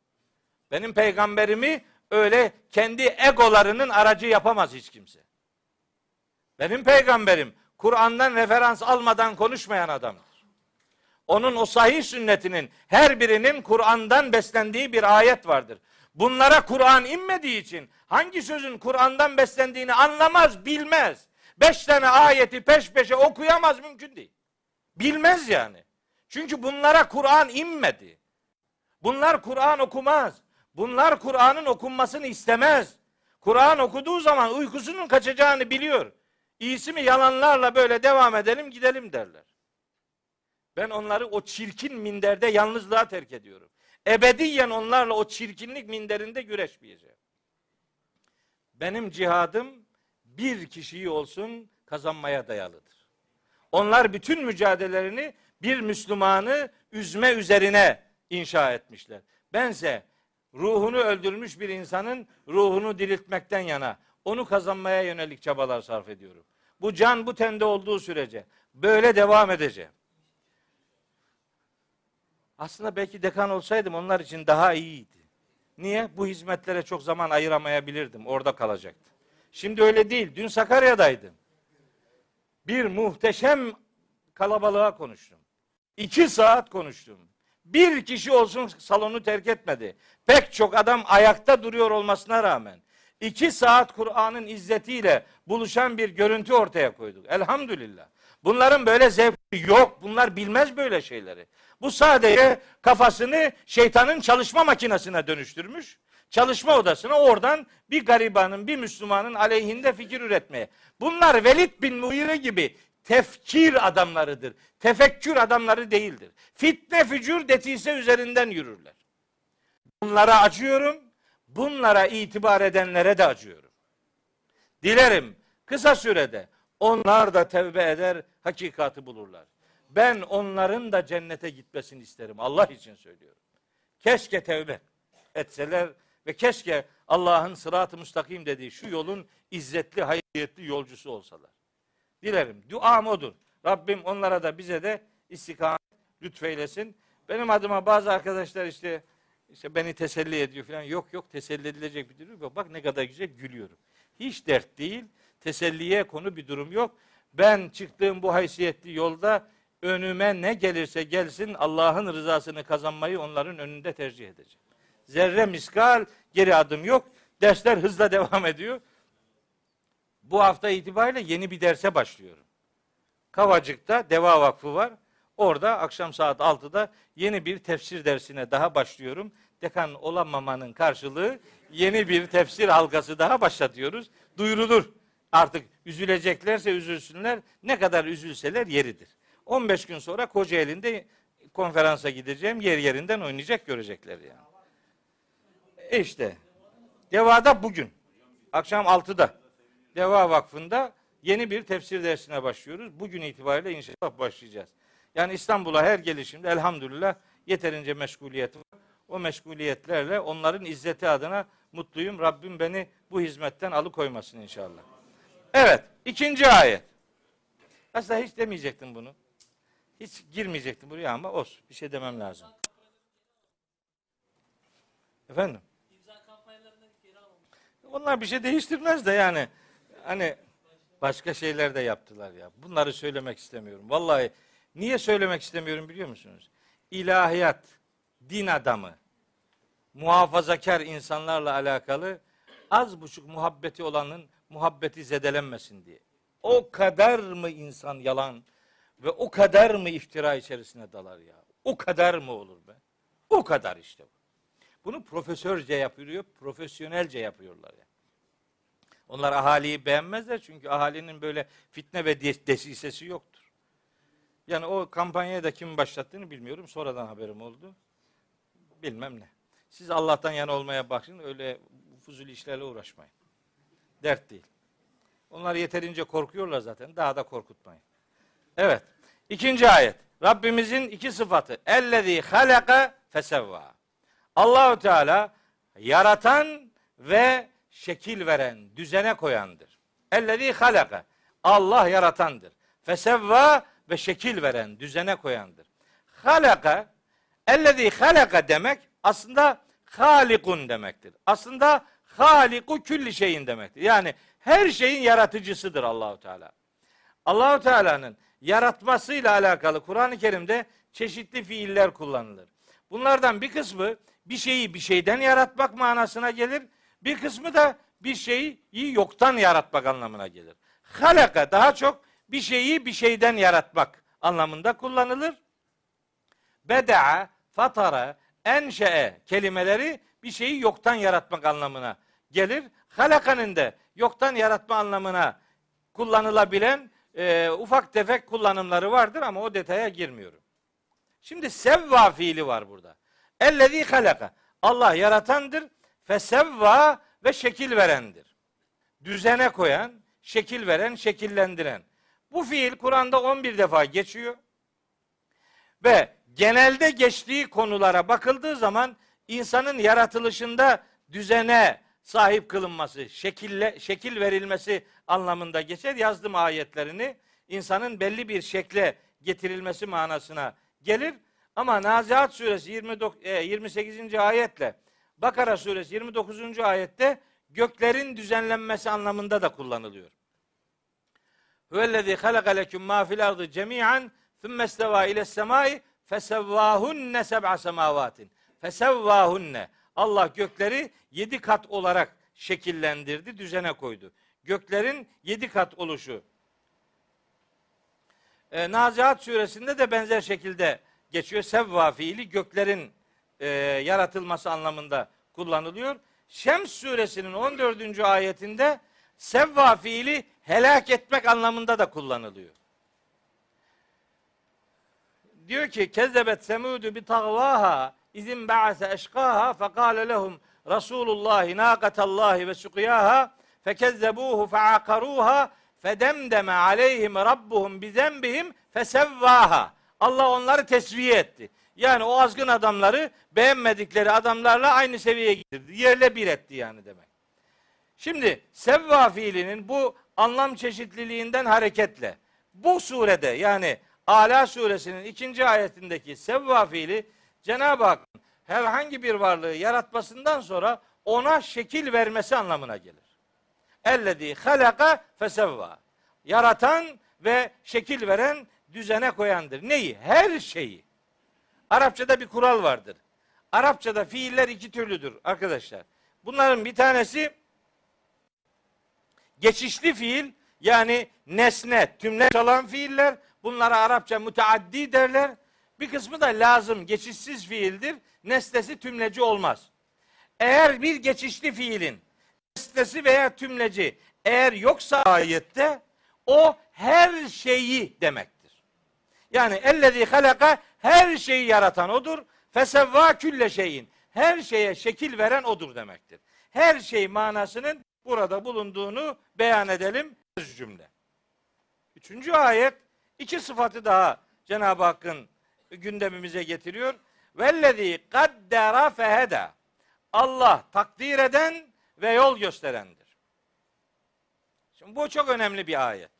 Benim peygamberimi öyle kendi egolarının aracı yapamaz hiç kimse. Benim peygamberim Kur'an'dan referans almadan konuşmayan adamdır. Onun o sahih sünnetinin her birinin Kur'an'dan beslendiği bir ayet vardır. Bunlara Kur'an inmediği için hangi sözün Kur'an'dan beslendiğini anlamaz, bilmez. Beş tane ayeti peş peşe okuyamaz mümkün değil. Bilmez yani. Çünkü bunlara Kur'an inmedi. Bunlar Kur'an okumaz. Bunlar Kur'an'ın okunmasını istemez. Kur'an okuduğu zaman uykusunun kaçacağını biliyor. İyisi mi yalanlarla böyle devam edelim gidelim derler. Ben onları o çirkin minderde yalnızlığa terk ediyorum. Ebediyen onlarla o çirkinlik minderinde güreşmeyeceğim. Benim cihadım bir kişiyi olsun kazanmaya dayalıdır. Onlar bütün mücadelelerini bir Müslümanı üzme üzerine inşa etmişler. Bense ruhunu öldürmüş bir insanın ruhunu diriltmekten yana, onu kazanmaya yönelik çabalar sarf ediyorum. Bu can bu tende olduğu sürece böyle devam edeceğim. Aslında belki dekan olsaydım onlar için daha iyiydi. Niye? Bu hizmetlere çok zaman ayıramayabilirdim. Orada kalacaktı. Şimdi öyle değil. Dün Sakarya'daydım. Bir muhteşem kalabalığa konuştum. İki saat konuştum. Bir kişi olsun salonu terk etmedi. Pek çok adam ayakta duruyor olmasına rağmen iki saat Kur'an'ın izzetiyle buluşan bir görüntü ortaya koyduk. Elhamdülillah. Bunların böyle zevki yok. Bunlar bilmez böyle şeyleri. Bu sadece kafasını şeytanın çalışma makinesine dönüştürmüş. Çalışma odasına oradan bir garibanın, bir Müslümanın aleyhinde fikir üretmeye. Bunlar Velid bin Muire gibi tefkir adamlarıdır. Tefekkür adamları değildir. Fitne fücur detise üzerinden yürürler. Bunlara acıyorum. Bunlara itibar edenlere de acıyorum. Dilerim kısa sürede onlar da tevbe eder, hakikati bulurlar. Ben onların da cennete gitmesini isterim. Allah için söylüyorum. Keşke tevbe etseler ve keşke Allah'ın sırat-ı müstakim dediği şu yolun izzetli, hayırlı yolcusu olsalar. Dilerim. Duam odur. Rabbim onlara da bize de istikamet lütfeylesin. Benim adıma bazı arkadaşlar işte işte beni teselli ediyor falan. Yok yok teselli edilecek bir durum yok. Bak ne kadar güzel gülüyorum. Hiç dert değil. Teselliye konu bir durum yok. Ben çıktığım bu haysiyetli yolda önüme ne gelirse gelsin Allah'ın rızasını kazanmayı onların önünde tercih edeceğim. Zerre miskal geri adım yok. Dersler hızla devam ediyor. Bu hafta itibariyle yeni bir derse başlıyorum. Kavacık'ta Deva Vakfı var. Orada akşam saat 6'da yeni bir tefsir dersine daha başlıyorum. Dekan olamamanın karşılığı yeni bir tefsir halkası daha başlatıyoruz. Duyurulur. Artık üzüleceklerse üzülsünler. Ne kadar üzülseler yeridir. 15 gün sonra Kocaeli'nde konferansa gideceğim. Yer yerinden oynayacak görecekler yani. İşte. Deva'da bugün. Akşam 6'da. Deva Vakfı'nda yeni bir tefsir dersine başlıyoruz. Bugün itibariyle inşallah başlayacağız. Yani İstanbul'a her gelişimde elhamdülillah yeterince meşguliyet var. O meşguliyetlerle onların izzeti adına mutluyum. Rabbim beni bu hizmetten alıkoymasın inşallah. Evet, ikinci ayet. Aslında hiç demeyecektim bunu. Hiç girmeyecektim buraya ama olsun. Bir şey demem lazım. Efendim? Onlar bir şey değiştirmez de yani. Hani başka şeyler de yaptılar ya. Bunları söylemek istemiyorum. Vallahi niye söylemek istemiyorum biliyor musunuz? İlahiyat, din adamı, muhafazakar insanlarla alakalı az buçuk muhabbeti olanın muhabbeti zedelenmesin diye. O kadar mı insan yalan ve o kadar mı iftira içerisine dalar ya? O kadar mı olur be? O kadar işte. Bunu profesörce yapıyor, profesyonelce yapıyorlar ya. Onlar ahaliyi beğenmezler çünkü ahalinin böyle fitne ve desisesi yoktur. Yani o kampanyayı da kim başlattığını bilmiyorum. Sonradan haberim oldu. Bilmem ne. Siz Allah'tan yana olmaya bakın. Öyle fuzul işlerle uğraşmayın. Dert değil. Onlar yeterince korkuyorlar zaten. Daha da korkutmayın. Evet. İkinci ayet. Rabbimizin iki sıfatı. Ellezî halaka fesevva. Allahu Teala yaratan ve şekil veren, düzene koyandır. Ellezî halaka. Allah yaratandır. Fesevva ve şekil veren, düzene koyandır. Halaka, ellezî halaka demek aslında halikun demektir. Aslında haliku külli şeyin demektir. Yani her şeyin yaratıcısıdır Allahu Teala. Allahu Teala'nın yaratmasıyla alakalı Kur'an-ı Kerim'de çeşitli fiiller kullanılır. Bunlardan bir kısmı bir şeyi bir şeyden yaratmak manasına gelir. Bir kısmı da bir şeyi yoktan yaratmak anlamına gelir. Halaka daha çok bir şeyi bir şeyden yaratmak anlamında kullanılır. Beda'a, fatara, enşe'e kelimeleri bir şeyi yoktan yaratmak anlamına gelir. Halakanın da yoktan yaratma anlamına kullanılabilen e, ufak tefek kullanımları vardır ama o detaya girmiyorum. Şimdi sevva fiili var burada. Ellezî halaka. Allah yaratandır. Fesevva ve şekil verendir. Düzene koyan, şekil veren, şekillendiren. Bu fiil Kur'an'da 11 defa geçiyor. Ve genelde geçtiği konulara bakıldığı zaman insanın yaratılışında düzene sahip kılınması, şekille, şekil verilmesi anlamında geçer. Yazdım ayetlerini. insanın belli bir şekle getirilmesi manasına gelir. Ama Nazihat suresi 29, 28. E, ayetle Bakara suresi 29. ayette göklerin düzenlenmesi anlamında da kullanılıyor. Huvellezî halaka leküm mâ fil ardı cemî'an thumme istevâ iles semâi fesevvâhunne seb'a semâvâtin. Fesevvâhunne. Allah gökleri yedi kat olarak şekillendirdi, düzene koydu. Göklerin yedi kat oluşu. E, Nazihat suresinde de benzer şekilde geçiyor. Sevva fiili göklerin e, yaratılması anlamında kullanılıyor. Şems suresinin 14. ayetinde sevva fiili helak etmek anlamında da kullanılıyor. Diyor ki kezzebet semudu bi tagvaha izin ba'ase eşkaha fekale lehum Resulullah naqatallahi ve suqiyaha fekezzebuhu feakaruha fedemdeme aleyhim rabbuhum bizenbihim fesevvaha. Allah onları tesviye etti. Yani o azgın adamları beğenmedikleri adamlarla aynı seviyeye getirdi. Yerle bir etti yani demek. Şimdi sevva fiilinin bu anlam çeşitliliğinden hareketle bu surede yani Ala suresinin ikinci ayetindeki sevva fiili Cenab-ı Hak herhangi bir varlığı yaratmasından sonra ona şekil vermesi anlamına gelir. Ellezî halaka fesevva. Yaratan ve şekil veren düzene koyandır. Neyi? Her şeyi. Arapçada bir kural vardır. Arapçada fiiller iki türlüdür arkadaşlar. Bunların bir tanesi geçişli fiil yani nesne, tümle çalan fiiller. Bunlara Arapça müteaddi derler. Bir kısmı da lazım, geçişsiz fiildir. Nesnesi tümleci olmaz. Eğer bir geçişli fiilin nesnesi veya tümleci eğer yoksa ayette o her şeyi demektir. Yani ellezî halaka her şeyi yaratan odur. Fesevva külle şeyin. her şeye şekil veren odur demektir. Her şey manasının burada bulunduğunu beyan edelim cümle. Üçüncü ayet iki sıfatı daha Cenab-ı Hakk'ın gündemimize getiriyor. Vellezî kaddera feheda. Allah takdir eden ve yol gösterendir. Şimdi bu çok önemli bir ayet.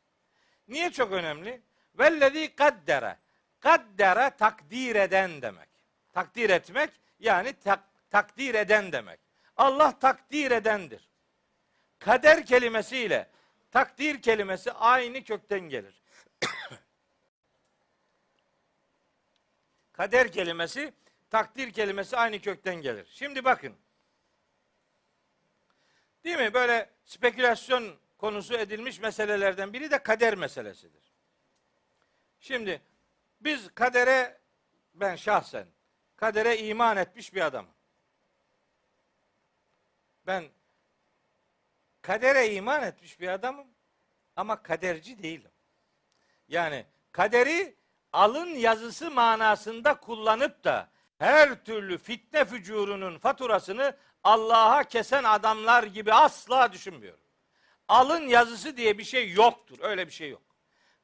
Niye çok önemli? Vellezî kaddere. Kaddere takdir eden demek. Takdir etmek yani tak, takdir eden demek. Allah takdir edendir. Kader kelimesiyle takdir kelimesi aynı kökten gelir. Kader kelimesi takdir kelimesi aynı kökten gelir. Şimdi bakın. Değil mi? Böyle spekülasyon konusu edilmiş meselelerden biri de kader meselesidir. Şimdi biz kadere ben şahsen kadere iman etmiş bir adamım. Ben kadere iman etmiş bir adamım ama kaderci değilim. Yani kaderi alın yazısı manasında kullanıp da her türlü fitne fücurunun faturasını Allah'a kesen adamlar gibi asla düşünmüyorum. Alın yazısı diye bir şey yoktur. Öyle bir şey yok.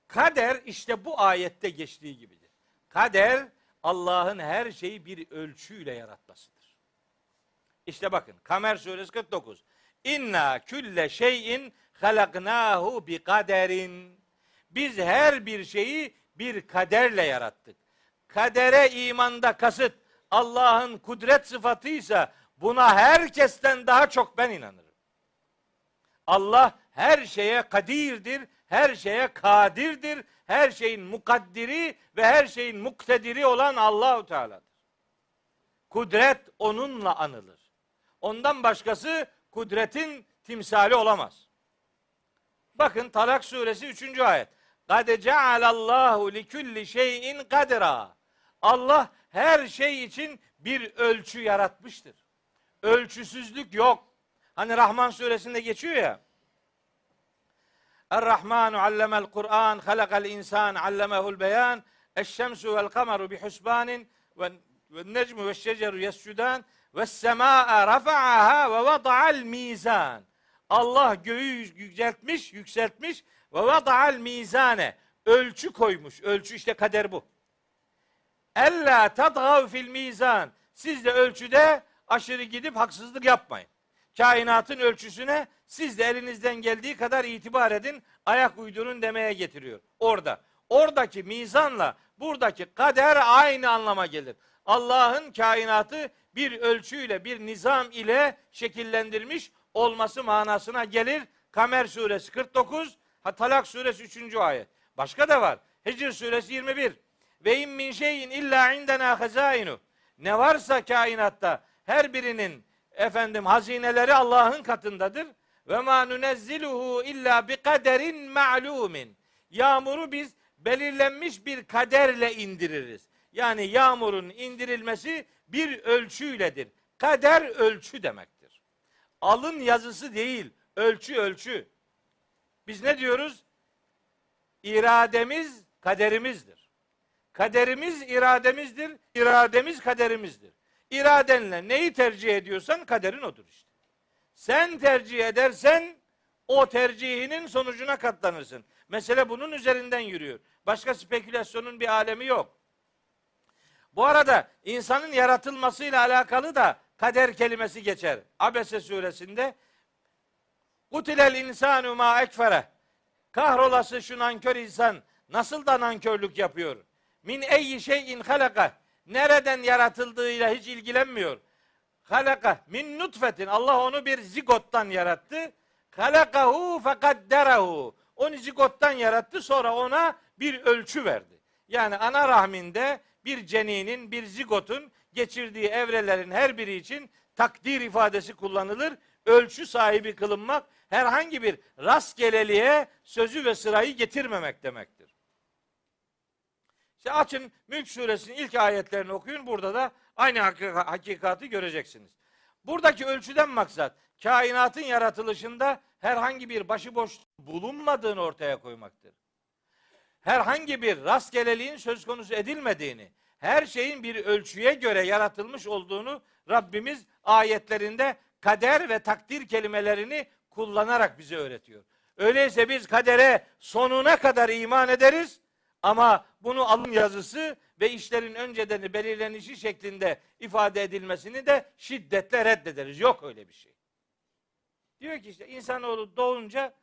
Kader işte bu ayette geçtiği gibidir. Kader Allah'ın her şeyi bir ölçüyle yaratmasıdır. İşte bakın Kamer suresi 49. İnna külle şeyin halaknahu bi kaderin. Biz her bir şeyi bir kaderle yarattık. Kadere imanda kasıt Allah'ın kudret sıfatıysa buna herkesten daha çok ben inanırım. Allah her şeye kadirdir, her şeye kadirdir, her şeyin mukaddiri ve her şeyin muktediri olan Allahu Teala'dır. Kudret onunla anılır. Ondan başkası kudretin timsali olamaz. Bakın Talak suresi 3. ayet. Kad cealallahu li kulli şeyin kadra. Allah her şey için bir ölçü yaratmıştır. Ölçüsüzlük yok. Hani Rahman suresinde geçiyor ya. Er-Rahmanu allemel Kur'an, halakal insan, allemehul beyan, eşşemsu vel kameru bi husbanin ve necmu ve şeceru yescudan ve semâe rafa'aha ve vada'al mizan. Allah göğü yüceltmiş, yükseltmiş ve vada'al mizane. Ölçü koymuş. Ölçü işte kader bu. Ella tadgav fil mizan. Siz de ölçüde aşırı gidip haksızlık yapmayın. Kainatın ölçüsüne siz de elinizden geldiği kadar itibar edin, ayak uydurun demeye getiriyor. Orada. Oradaki mizanla buradaki kader aynı anlama gelir. Allah'ın kainatı bir ölçüyle, bir nizam ile şekillendirilmiş olması manasına gelir. Kamer suresi 49, Talak suresi 3. ayet. Başka da var. Hicr suresi 21. Ve in min şeyin illa indena hazainu. Ne varsa kainatta her birinin efendim hazineleri Allah'ın katındadır. Ve ma nunezziluhu illa bi kaderin ma'lumin. Yağmuru biz belirlenmiş bir kaderle indiririz. Yani yağmurun indirilmesi bir ölçüyledir. Kader ölçü demektir. Alın yazısı değil, ölçü ölçü. Biz ne diyoruz? İrademiz kaderimizdir. Kaderimiz irademizdir, irademiz kaderimizdir. İradenle neyi tercih ediyorsan kaderin odur işte. Sen tercih edersen o tercihinin sonucuna katlanırsın. Mesele bunun üzerinden yürüyor. Başka spekülasyonun bir alemi yok. Bu arada insanın yaratılmasıyla alakalı da kader kelimesi geçer. Abese suresinde Kutilel insanu ma ekfere. Kahrolası şu nankör insan nasıl da nankörlük yapıyor. Min eyyi şeyin halaka. Nereden yaratıldığıyla hiç ilgilenmiyor. Halaka min nutfetin. Allah onu bir zigottan yarattı. Halakahu fekadderahu. Onu zigottan yarattı sonra ona bir ölçü verdi. Yani ana rahminde bir ceninin, bir zigotun geçirdiği evrelerin her biri için takdir ifadesi kullanılır. Ölçü sahibi kılınmak herhangi bir rastgeleliğe sözü ve sırayı getirmemek demektir. İşte açın Mülk suresinin ilk ayetlerini okuyun. Burada da aynı hakikati göreceksiniz. Buradaki ölçüden maksat kainatın yaratılışında herhangi bir başıboş bulunmadığını ortaya koymaktır. Herhangi bir rastgeleliğin söz konusu edilmediğini, her şeyin bir ölçüye göre yaratılmış olduğunu Rabbimiz ayetlerinde kader ve takdir kelimelerini kullanarak bize öğretiyor. Öyleyse biz kadere sonuna kadar iman ederiz ama bunu alın yazısı ve işlerin önceden belirlenişi şeklinde ifade edilmesini de şiddetle reddederiz. Yok öyle bir şey. Diyor ki işte insanoğlu doğunca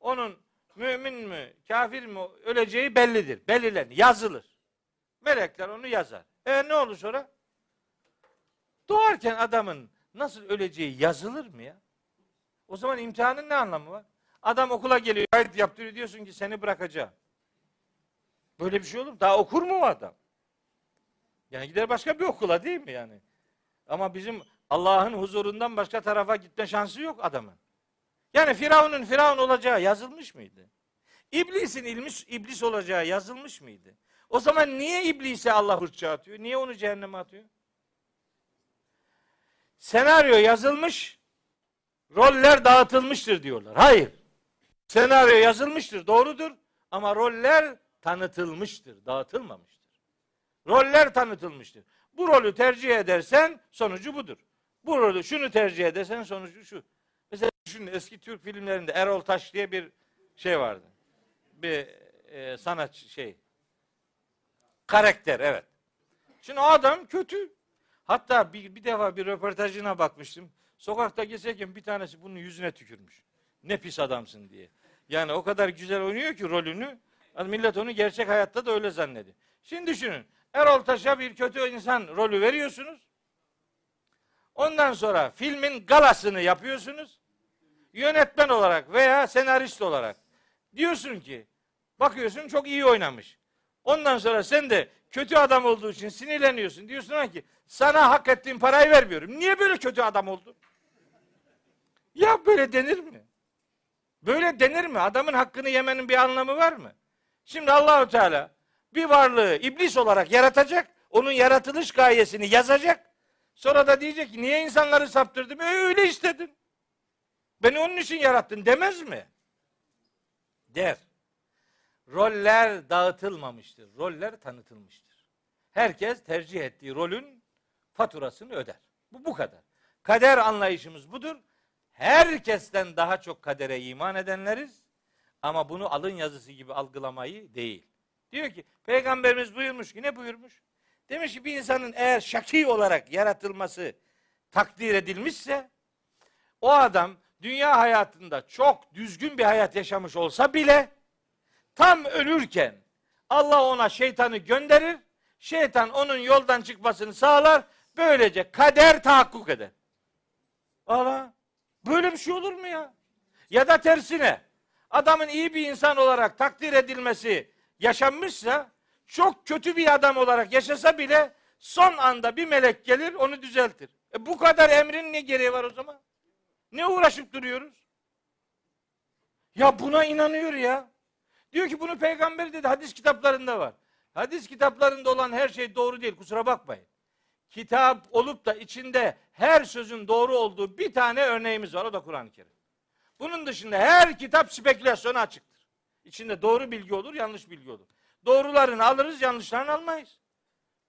onun mümin mi, kafir mi öleceği bellidir. Belirlenir, yazılır. Melekler onu yazar. E ne olur sonra? Doğarken adamın nasıl öleceği yazılır mı ya? O zaman imtihanın ne anlamı var? Adam okula geliyor, kayıt yaptırıyor diyorsun ki seni bırakacağım. Böyle bir şey olur mu? Daha okur mu o adam? Yani gider başka bir okula değil mi yani? Ama bizim Allah'ın huzurundan başka tarafa gitme şansı yok adamın. Yani Firavun'un Firavun olacağı yazılmış mıydı? İblisin ilmiş, iblis olacağı yazılmış mıydı? O zaman niye iblise Allah hırça atıyor? Niye onu cehenneme atıyor? Senaryo yazılmış, roller dağıtılmıştır diyorlar. Hayır. Senaryo yazılmıştır, doğrudur. Ama roller tanıtılmıştır, dağıtılmamıştır. Roller tanıtılmıştır. Bu rolü tercih edersen sonucu budur. Bu rolü şunu tercih edersen sonucu şu. Mesela düşünün eski Türk filmlerinde Erol Taş diye bir şey vardı. Bir e, sanat şey. Karakter evet. Şimdi o adam kötü. Hatta bir, bir defa bir röportajına bakmıştım. Sokakta gezerken bir tanesi bunun yüzüne tükürmüş. Ne pis adamsın diye. Yani o kadar güzel oynuyor ki rolünü. Millet onu gerçek hayatta da öyle zannediyor. Şimdi düşünün. Erol Taş'a bir kötü insan rolü veriyorsunuz. Ondan sonra filmin galasını yapıyorsunuz. Yönetmen olarak veya senarist olarak diyorsun ki bakıyorsun çok iyi oynamış. Ondan sonra sen de kötü adam olduğu için sinirleniyorsun. Diyorsun ki sana hak ettiğin parayı vermiyorum. Niye böyle kötü adam oldun? Ya böyle denir mi? Böyle denir mi? Adamın hakkını yemenin bir anlamı var mı? Şimdi Allahu Teala bir varlığı iblis olarak yaratacak. Onun yaratılış gayesini yazacak. Sonra da diyecek ki niye insanları saptırdım? E öyle istedin. Beni onun için yarattın demez mi? Der. Roller dağıtılmamıştır. Roller tanıtılmıştır. Herkes tercih ettiği rolün faturasını öder. Bu bu kadar. Kader anlayışımız budur. Herkesten daha çok kadere iman edenleriz. Ama bunu alın yazısı gibi algılamayı değil. Diyor ki peygamberimiz buyurmuş ki ne buyurmuş? Demiş ki bir insanın eğer şaki olarak yaratılması takdir edilmişse o adam dünya hayatında çok düzgün bir hayat yaşamış olsa bile tam ölürken Allah ona şeytanı gönderir. Şeytan onun yoldan çıkmasını sağlar. Böylece kader tahakkuk eder. Allah böyle bir şey olur mu ya? Ya da tersine adamın iyi bir insan olarak takdir edilmesi yaşanmışsa çok kötü bir adam olarak yaşasa bile son anda bir melek gelir onu düzeltir. E bu kadar emrin ne gereği var o zaman? Ne uğraşıp duruyoruz? Ya buna inanıyor ya. Diyor ki bunu peygamber dedi hadis kitaplarında var. Hadis kitaplarında olan her şey doğru değil kusura bakmayın. Kitap olup da içinde her sözün doğru olduğu bir tane örneğimiz var o da Kur'an-ı Kerim. Bunun dışında her kitap spekülasyona açıktır. İçinde doğru bilgi olur, yanlış bilgi olur. Doğrularını alırız, yanlışlarını almayız.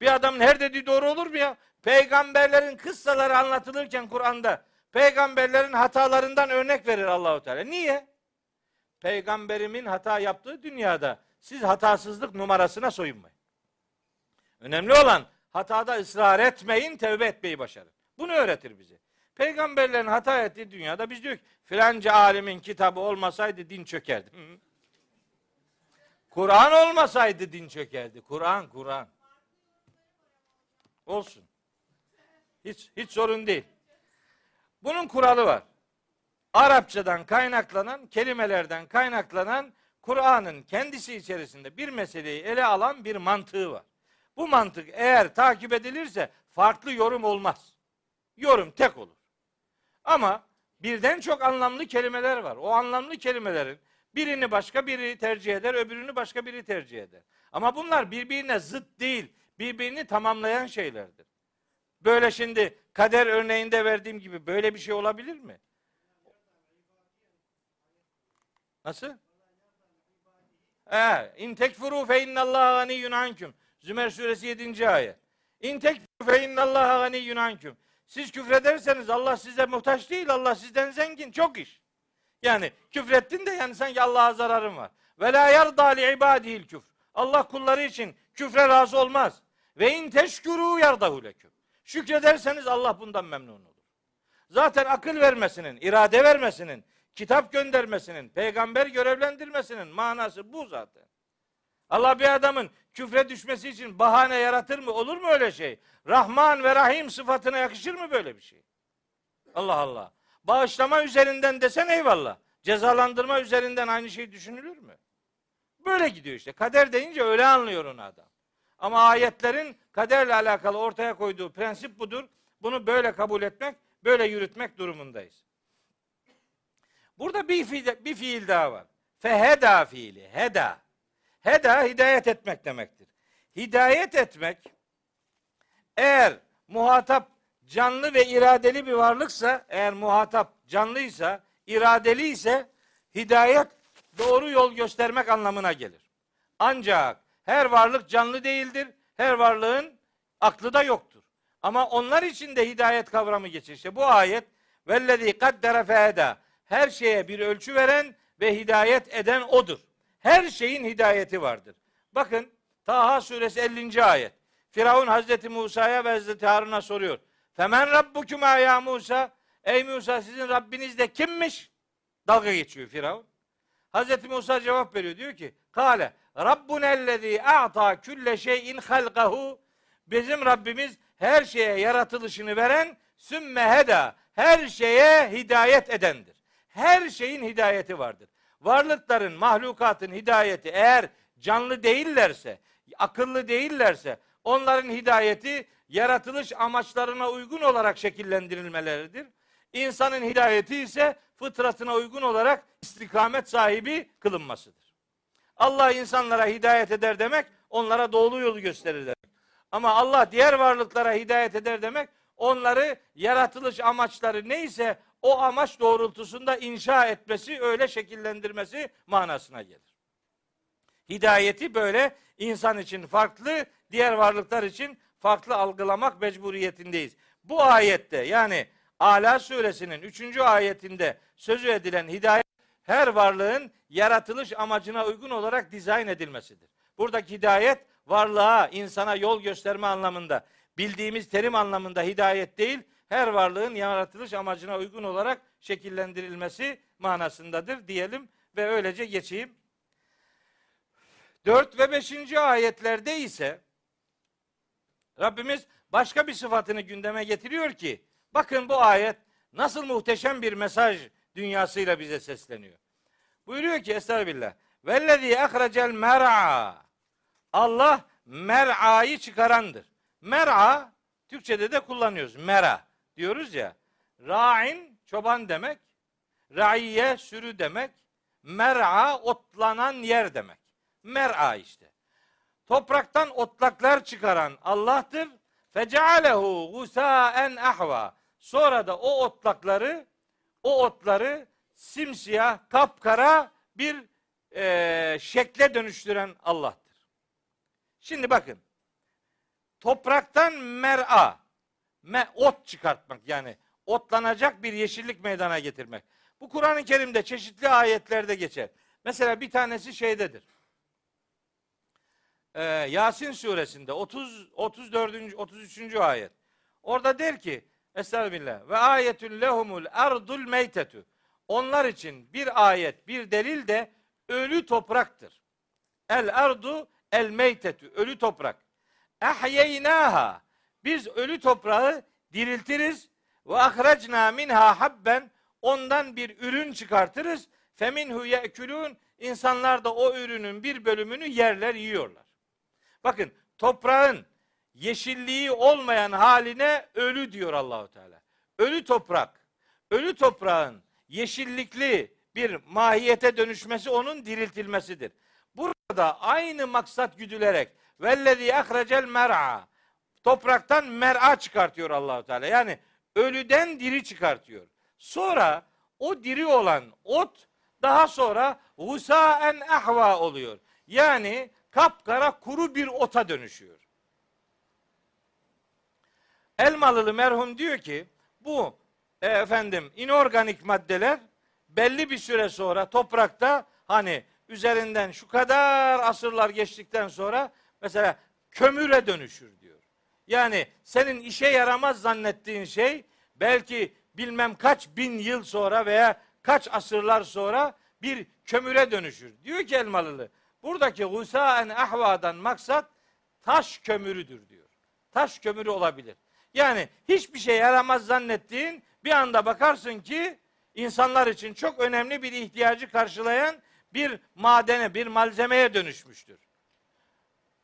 Bir adamın her dediği doğru olur mu ya? Peygamberlerin kıssaları anlatılırken Kur'an'da peygamberlerin hatalarından örnek verir Allahu Teala. Niye? Peygamberimin hata yaptığı dünyada siz hatasızlık numarasına soyunmayın. Önemli olan hatada ısrar etmeyin, tevbe etmeyi başarın. Bunu öğretir bize. Peygamberlerin hata ettiği dünyada biz diyor ki filanca alimin kitabı olmasaydı din çökerdi. Kur'an olmasaydı din çökerdi. Kur'an, Kur'an. Olsun. Hiç hiç sorun değil. Bunun kuralı var. Arapçadan kaynaklanan, kelimelerden kaynaklanan Kur'an'ın kendisi içerisinde bir meseleyi ele alan bir mantığı var. Bu mantık eğer takip edilirse farklı yorum olmaz. Yorum tek olur. Ama birden çok anlamlı kelimeler var. O anlamlı kelimelerin birini başka biri tercih eder, öbürünü başka biri tercih eder. Ama bunlar birbirine zıt değil, birbirini tamamlayan şeylerdir. Böyle şimdi kader örneğinde verdiğim gibi böyle bir şey olabilir mi? Nasıl? He, in tekfuru fe innallaha ganiyyun ankum. Zümer suresi 7. ayet. İn tekfuru fe innallaha ganiyyun anküm. Siz küfrederseniz Allah size muhtaç değil. Allah sizden zengin. Çok iş. Yani küfrettin de yani sanki Allah'a zararın var. Ve la yarda li ibadihil küfr. Allah kulları için küfre razı olmaz. Ve in teşkuru yardahu leküm. Şükrederseniz Allah bundan memnun olur. Zaten akıl vermesinin, irade vermesinin, kitap göndermesinin, peygamber görevlendirmesinin manası bu zaten. Allah bir adamın küfre düşmesi için bahane yaratır mı? Olur mu öyle şey? Rahman ve Rahim sıfatına yakışır mı böyle bir şey? Allah Allah. Bağışlama üzerinden desen eyvallah. Cezalandırma üzerinden aynı şey düşünülür mü? Böyle gidiyor işte. Kader deyince öyle anlıyor onu adam. Ama ayetlerin kaderle alakalı ortaya koyduğu prensip budur. Bunu böyle kabul etmek, böyle yürütmek durumundayız. Burada bir fiil, bir fiil daha var. Feheda fiili. Heda. Heda hidayet etmek demektir. Hidayet etmek eğer muhatap canlı ve iradeli bir varlıksa, eğer muhatap canlıysa, iradeli ise hidayet doğru yol göstermek anlamına gelir. Ancak her varlık canlı değildir. Her varlığın aklı da yoktur. Ama onlar için de hidayet kavramı geçir. İşte bu ayet vellezî kaddere fehedâ her şeye bir ölçü veren ve hidayet eden odur. Her şeyin hidayeti vardır. Bakın Taha suresi 50. ayet. Firavun Hazreti Musa'ya ve Hazreti Harun'a soruyor. Femen rabbukuma ya Musa? Ey Musa sizin Rabbiniz de kimmiş? Dalga geçiyor Firavun. Hazreti Musa cevap veriyor. Diyor ki Kale Rabbunellezî a'ta külle şeyin halkahu Bizim Rabbimiz her şeye yaratılışını veren sümme heda her şeye hidayet edendir. Her şeyin hidayeti vardır. Varlıkların, mahlukatın hidayeti eğer canlı değillerse, akıllı değillerse onların hidayeti yaratılış amaçlarına uygun olarak şekillendirilmeleridir. İnsanın hidayeti ise fıtratına uygun olarak istikamet sahibi kılınmasıdır. Allah insanlara hidayet eder demek, onlara doğru yolu gösterir demek. Ama Allah diğer varlıklara hidayet eder demek, onları yaratılış amaçları neyse o amaç doğrultusunda inşa etmesi, öyle şekillendirmesi manasına gelir. Hidayeti böyle insan için farklı, diğer varlıklar için farklı algılamak mecburiyetindeyiz. Bu ayette yani Ala suresinin 3. ayetinde sözü edilen hidayet her varlığın yaratılış amacına uygun olarak dizayn edilmesidir. Buradaki hidayet varlığa, insana yol gösterme anlamında, bildiğimiz terim anlamında hidayet değil, her varlığın yaratılış amacına uygun olarak şekillendirilmesi manasındadır diyelim ve öylece geçeyim. 4 ve 5. ayetlerde ise Rabbimiz başka bir sıfatını gündeme getiriyor ki bakın bu ayet nasıl muhteşem bir mesaj dünyasıyla bize sesleniyor. Buyuruyor ki Estağfirullah. Vellezî ehrecel mer'a. Allah mer'ayı çıkarandır. Mer'a Türkçede de kullanıyoruz. Mera diyoruz ya. Ra'in çoban demek. Raiye sürü demek. Mer'a otlanan yer demek. Mer'a işte. Topraktan otlaklar çıkaran Allah'tır. Fecealehu gusaen ahva. Sonra da o otlakları o otları simsiyah, kapkara bir e, şekle dönüştüren Allah'tır. Şimdi bakın. Topraktan mer'a, me, ot çıkartmak yani otlanacak bir yeşillik meydana getirmek. Bu Kur'an-ı Kerim'de çeşitli ayetlerde geçer. Mesela bir tanesi şeydedir. Ee, Yasin suresinde 30 34. 33. ayet. Orada der ki Estağfirullah ve ayetün lehumul ardul meytetü. Onlar için bir ayet, bir delil de ölü topraktır. El ardu el meytetü. Ölü toprak. Ehyeynaha. Biz ölü toprağı diriltiriz. Ve ahrecna minha habben. Ondan bir ürün çıkartırız. Feminhu ye'kulun. İnsanlar da o ürünün bir bölümünü yerler, yiyorlar. Bakın toprağın yeşilliği olmayan haline ölü diyor Allahu Teala. Ölü toprak. Ölü toprağın yeşillikli bir mahiyete dönüşmesi onun diriltilmesidir. Burada aynı maksat güdülerek vellezî ahrecel mer'a topraktan mer'a çıkartıyor Allahu Teala. Yani ölüden diri çıkartıyor. Sonra o diri olan ot daha sonra husaen ahva oluyor. Yani kapkara kuru bir ota dönüşüyor. Elmalılı merhum diyor ki bu e, efendim inorganik maddeler belli bir süre sonra toprakta hani üzerinden şu kadar asırlar geçtikten sonra mesela kömüre dönüşür diyor. Yani senin işe yaramaz zannettiğin şey belki bilmem kaç bin yıl sonra veya kaç asırlar sonra bir kömüre dönüşür. Diyor ki Elmalılı buradaki gusaen ahvadan maksat taş kömürüdür diyor. Taş kömürü olabilir. Yani hiçbir şey yaramaz zannettiğin bir anda bakarsın ki insanlar için çok önemli bir ihtiyacı karşılayan bir madene, bir malzemeye dönüşmüştür.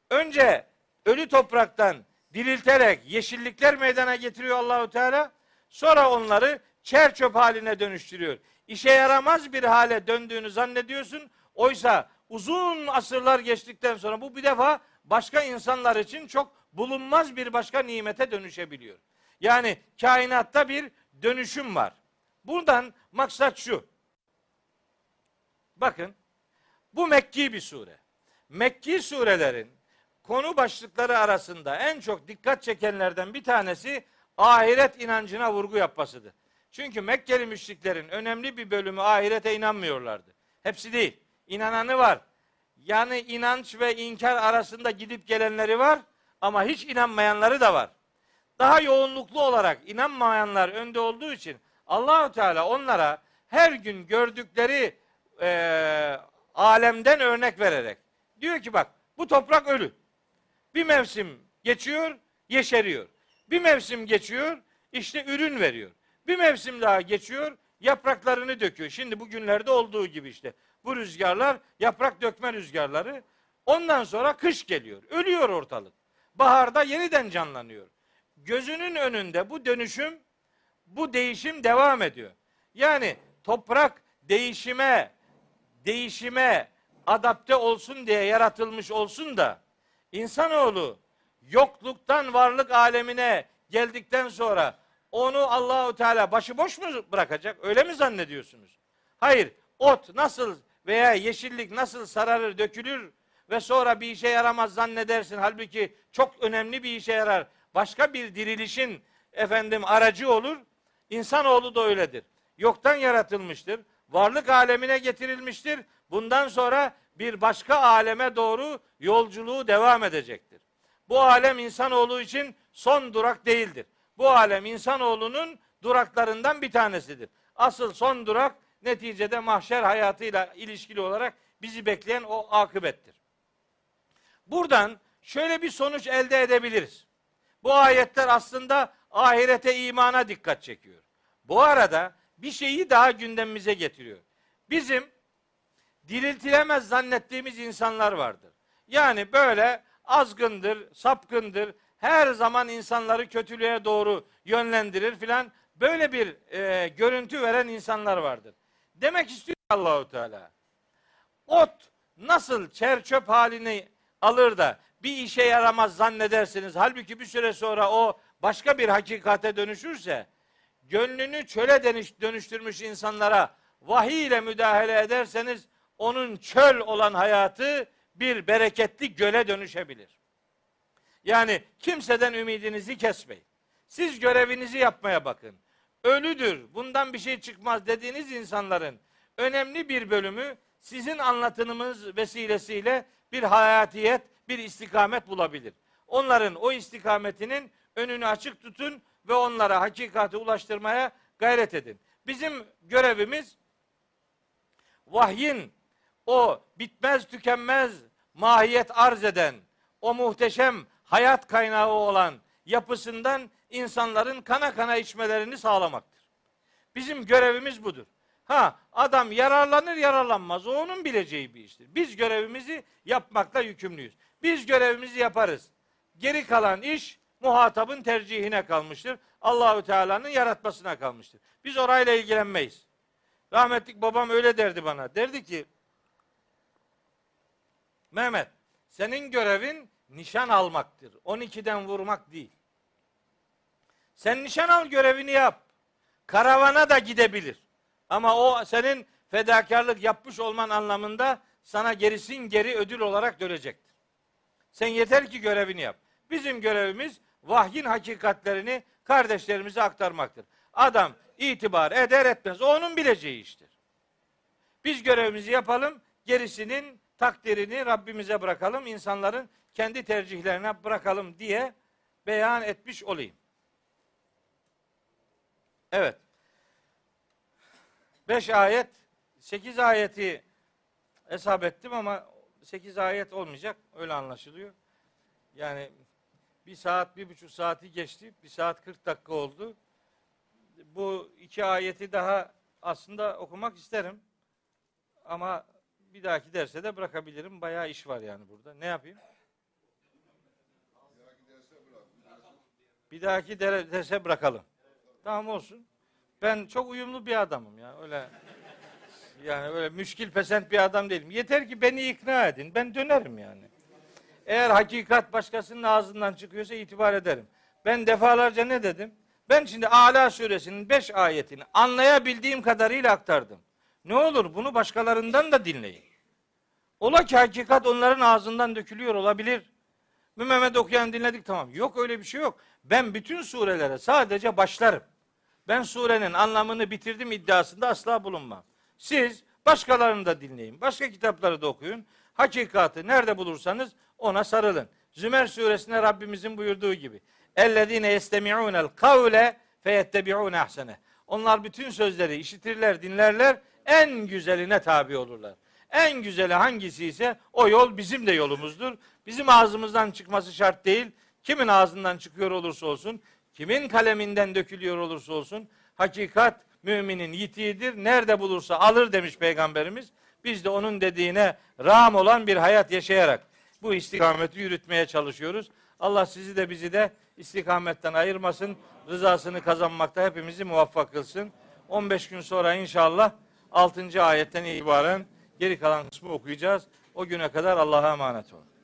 Önce ölü topraktan dirilterek yeşillikler meydana getiriyor Allahu Teala. Sonra onları çer çöp haline dönüştürüyor. İşe yaramaz bir hale döndüğünü zannediyorsun. Oysa uzun asırlar geçtikten sonra bu bir defa başka insanlar için çok bulunmaz bir başka nimete dönüşebiliyor. Yani kainatta bir dönüşüm var. Buradan maksat şu. Bakın bu Mekki bir sure. Mekki surelerin konu başlıkları arasında en çok dikkat çekenlerden bir tanesi ahiret inancına vurgu yapmasıdır. Çünkü Mekkeli müşriklerin önemli bir bölümü ahirete inanmıyorlardı. Hepsi değil. İnananı var. Yani inanç ve inkar arasında gidip gelenleri var ama hiç inanmayanları da var. Daha yoğunluklu olarak inanmayanlar önde olduğu için Allahü Teala onlara her gün gördükleri e, alemden örnek vererek diyor ki bak bu toprak ölü. Bir mevsim geçiyor, yeşeriyor. Bir mevsim geçiyor, işte ürün veriyor. Bir mevsim daha geçiyor, yapraklarını döküyor. Şimdi bugünlerde olduğu gibi işte. Bu rüzgarlar yaprak dökme rüzgarları. Ondan sonra kış geliyor. Ölüyor ortalık. Baharda yeniden canlanıyor. Gözünün önünde bu dönüşüm, bu değişim devam ediyor. Yani toprak değişime, değişime adapte olsun diye yaratılmış olsun da insanoğlu yokluktan varlık alemine geldikten sonra onu Allahu Teala başıboş mu bırakacak? Öyle mi zannediyorsunuz? Hayır. Ot nasıl veya yeşillik nasıl sararır, dökülür ve sonra bir işe yaramaz zannedersin. Halbuki çok önemli bir işe yarar. Başka bir dirilişin efendim aracı olur. İnsanoğlu da öyledir. Yoktan yaratılmıştır. Varlık alemine getirilmiştir. Bundan sonra bir başka aleme doğru yolculuğu devam edecektir. Bu alem insanoğlu için son durak değildir. Bu alem insanoğlunun duraklarından bir tanesidir. Asıl son durak neticede mahşer hayatıyla ilişkili olarak bizi bekleyen o akıbettir. Buradan şöyle bir sonuç elde edebiliriz. Bu ayetler aslında ahirete imana dikkat çekiyor. Bu arada bir şeyi daha gündemimize getiriyor. Bizim diriltilemez zannettiğimiz insanlar vardır. Yani böyle azgındır, sapkındır, her zaman insanları kötülüğe doğru yönlendirir filan. Böyle bir e, görüntü veren insanlar vardır. Demek istiyor Allahu Teala. Ot nasıl çer çöp halini alır da bir işe yaramaz zannedersiniz. Halbuki bir süre sonra o başka bir hakikate dönüşürse gönlünü çöle dönüştürmüş insanlara vahiy ile müdahale ederseniz onun çöl olan hayatı bir bereketli göle dönüşebilir. Yani kimseden ümidinizi kesmeyin. Siz görevinizi yapmaya bakın. Ölüdür, bundan bir şey çıkmaz dediğiniz insanların önemli bir bölümü sizin anlatımınız vesilesiyle bir hayatiyet, bir istikamet bulabilir. Onların o istikametinin önünü açık tutun ve onlara hakikati ulaştırmaya gayret edin. Bizim görevimiz vahyin o bitmez tükenmez mahiyet arz eden o muhteşem hayat kaynağı olan yapısından insanların kana kana içmelerini sağlamaktır. Bizim görevimiz budur. Ha adam yararlanır yararlanmaz o onun bileceği bir iştir. Biz görevimizi yapmakla yükümlüyüz. Biz görevimizi yaparız. Geri kalan iş muhatabın tercihine kalmıştır. Allahü Teala'nın yaratmasına kalmıştır. Biz orayla ilgilenmeyiz. Rahmetlik babam öyle derdi bana. Derdi ki Mehmet senin görevin nişan almaktır. 12'den vurmak değil. Sen nişan al görevini yap. Karavana da gidebilir. Ama o senin fedakarlık yapmış olman anlamında sana gerisin geri ödül olarak dönecektir. Sen yeter ki görevini yap. Bizim görevimiz vahyin hakikatlerini kardeşlerimize aktarmaktır. Adam itibar eder etmez. O onun bileceği iştir. Biz görevimizi yapalım. Gerisinin takdirini Rabbimize bırakalım. insanların kendi tercihlerine bırakalım diye beyan etmiş olayım. Evet. Beş ayet, sekiz ayeti hesap ettim ama sekiz ayet olmayacak. Öyle anlaşılıyor. Yani bir saat, bir buçuk saati geçti. Bir saat kırk dakika oldu. Bu iki ayeti daha aslında okumak isterim. Ama bir dahaki derse de bırakabilirim. Bayağı iş var yani burada. Ne yapayım? Bir dahaki derse bırakalım. Tamam olsun. Ben çok uyumlu bir adamım ya. Öyle yani öyle müşkil pesent bir adam değilim. Yeter ki beni ikna edin. Ben dönerim yani. Eğer hakikat başkasının ağzından çıkıyorsa itibar ederim. Ben defalarca ne dedim? Ben şimdi Ala suresinin 5 ayetini anlayabildiğim kadarıyla aktardım. Ne olur bunu başkalarından da dinleyin. Ola ki hakikat onların ağzından dökülüyor olabilir. Bir Mehmet okuyan dinledik tamam. Yok öyle bir şey yok. Ben bütün surelere sadece başlarım. Ben surenin anlamını bitirdim iddiasında asla bulunmam. Siz başkalarını da dinleyin. Başka kitapları da okuyun. Hakikati nerede bulursanız ona sarılın. Zümer suresinde Rabbimizin buyurduğu gibi. Ellezine yestemi'unel kavle feyettebi'un ahsene. Onlar bütün sözleri işitirler, dinlerler, en güzeline tabi olurlar. En güzeli hangisi ise o yol bizim de yolumuzdur. Bizim ağzımızdan çıkması şart değil. Kimin ağzından çıkıyor olursa olsun, kimin kaleminden dökülüyor olursa olsun, hakikat müminin yitiğidir. Nerede bulursa alır demiş peygamberimiz. Biz de onun dediğine ram olan bir hayat yaşayarak bu istikameti yürütmeye çalışıyoruz. Allah sizi de bizi de istikametten ayırmasın. Rızasını kazanmakta hepimizi muvaffak kılsın. 15 gün sonra inşallah 6. ayetten itibaren geri kalan kısmı okuyacağız. O güne kadar Allah'a emanet olun.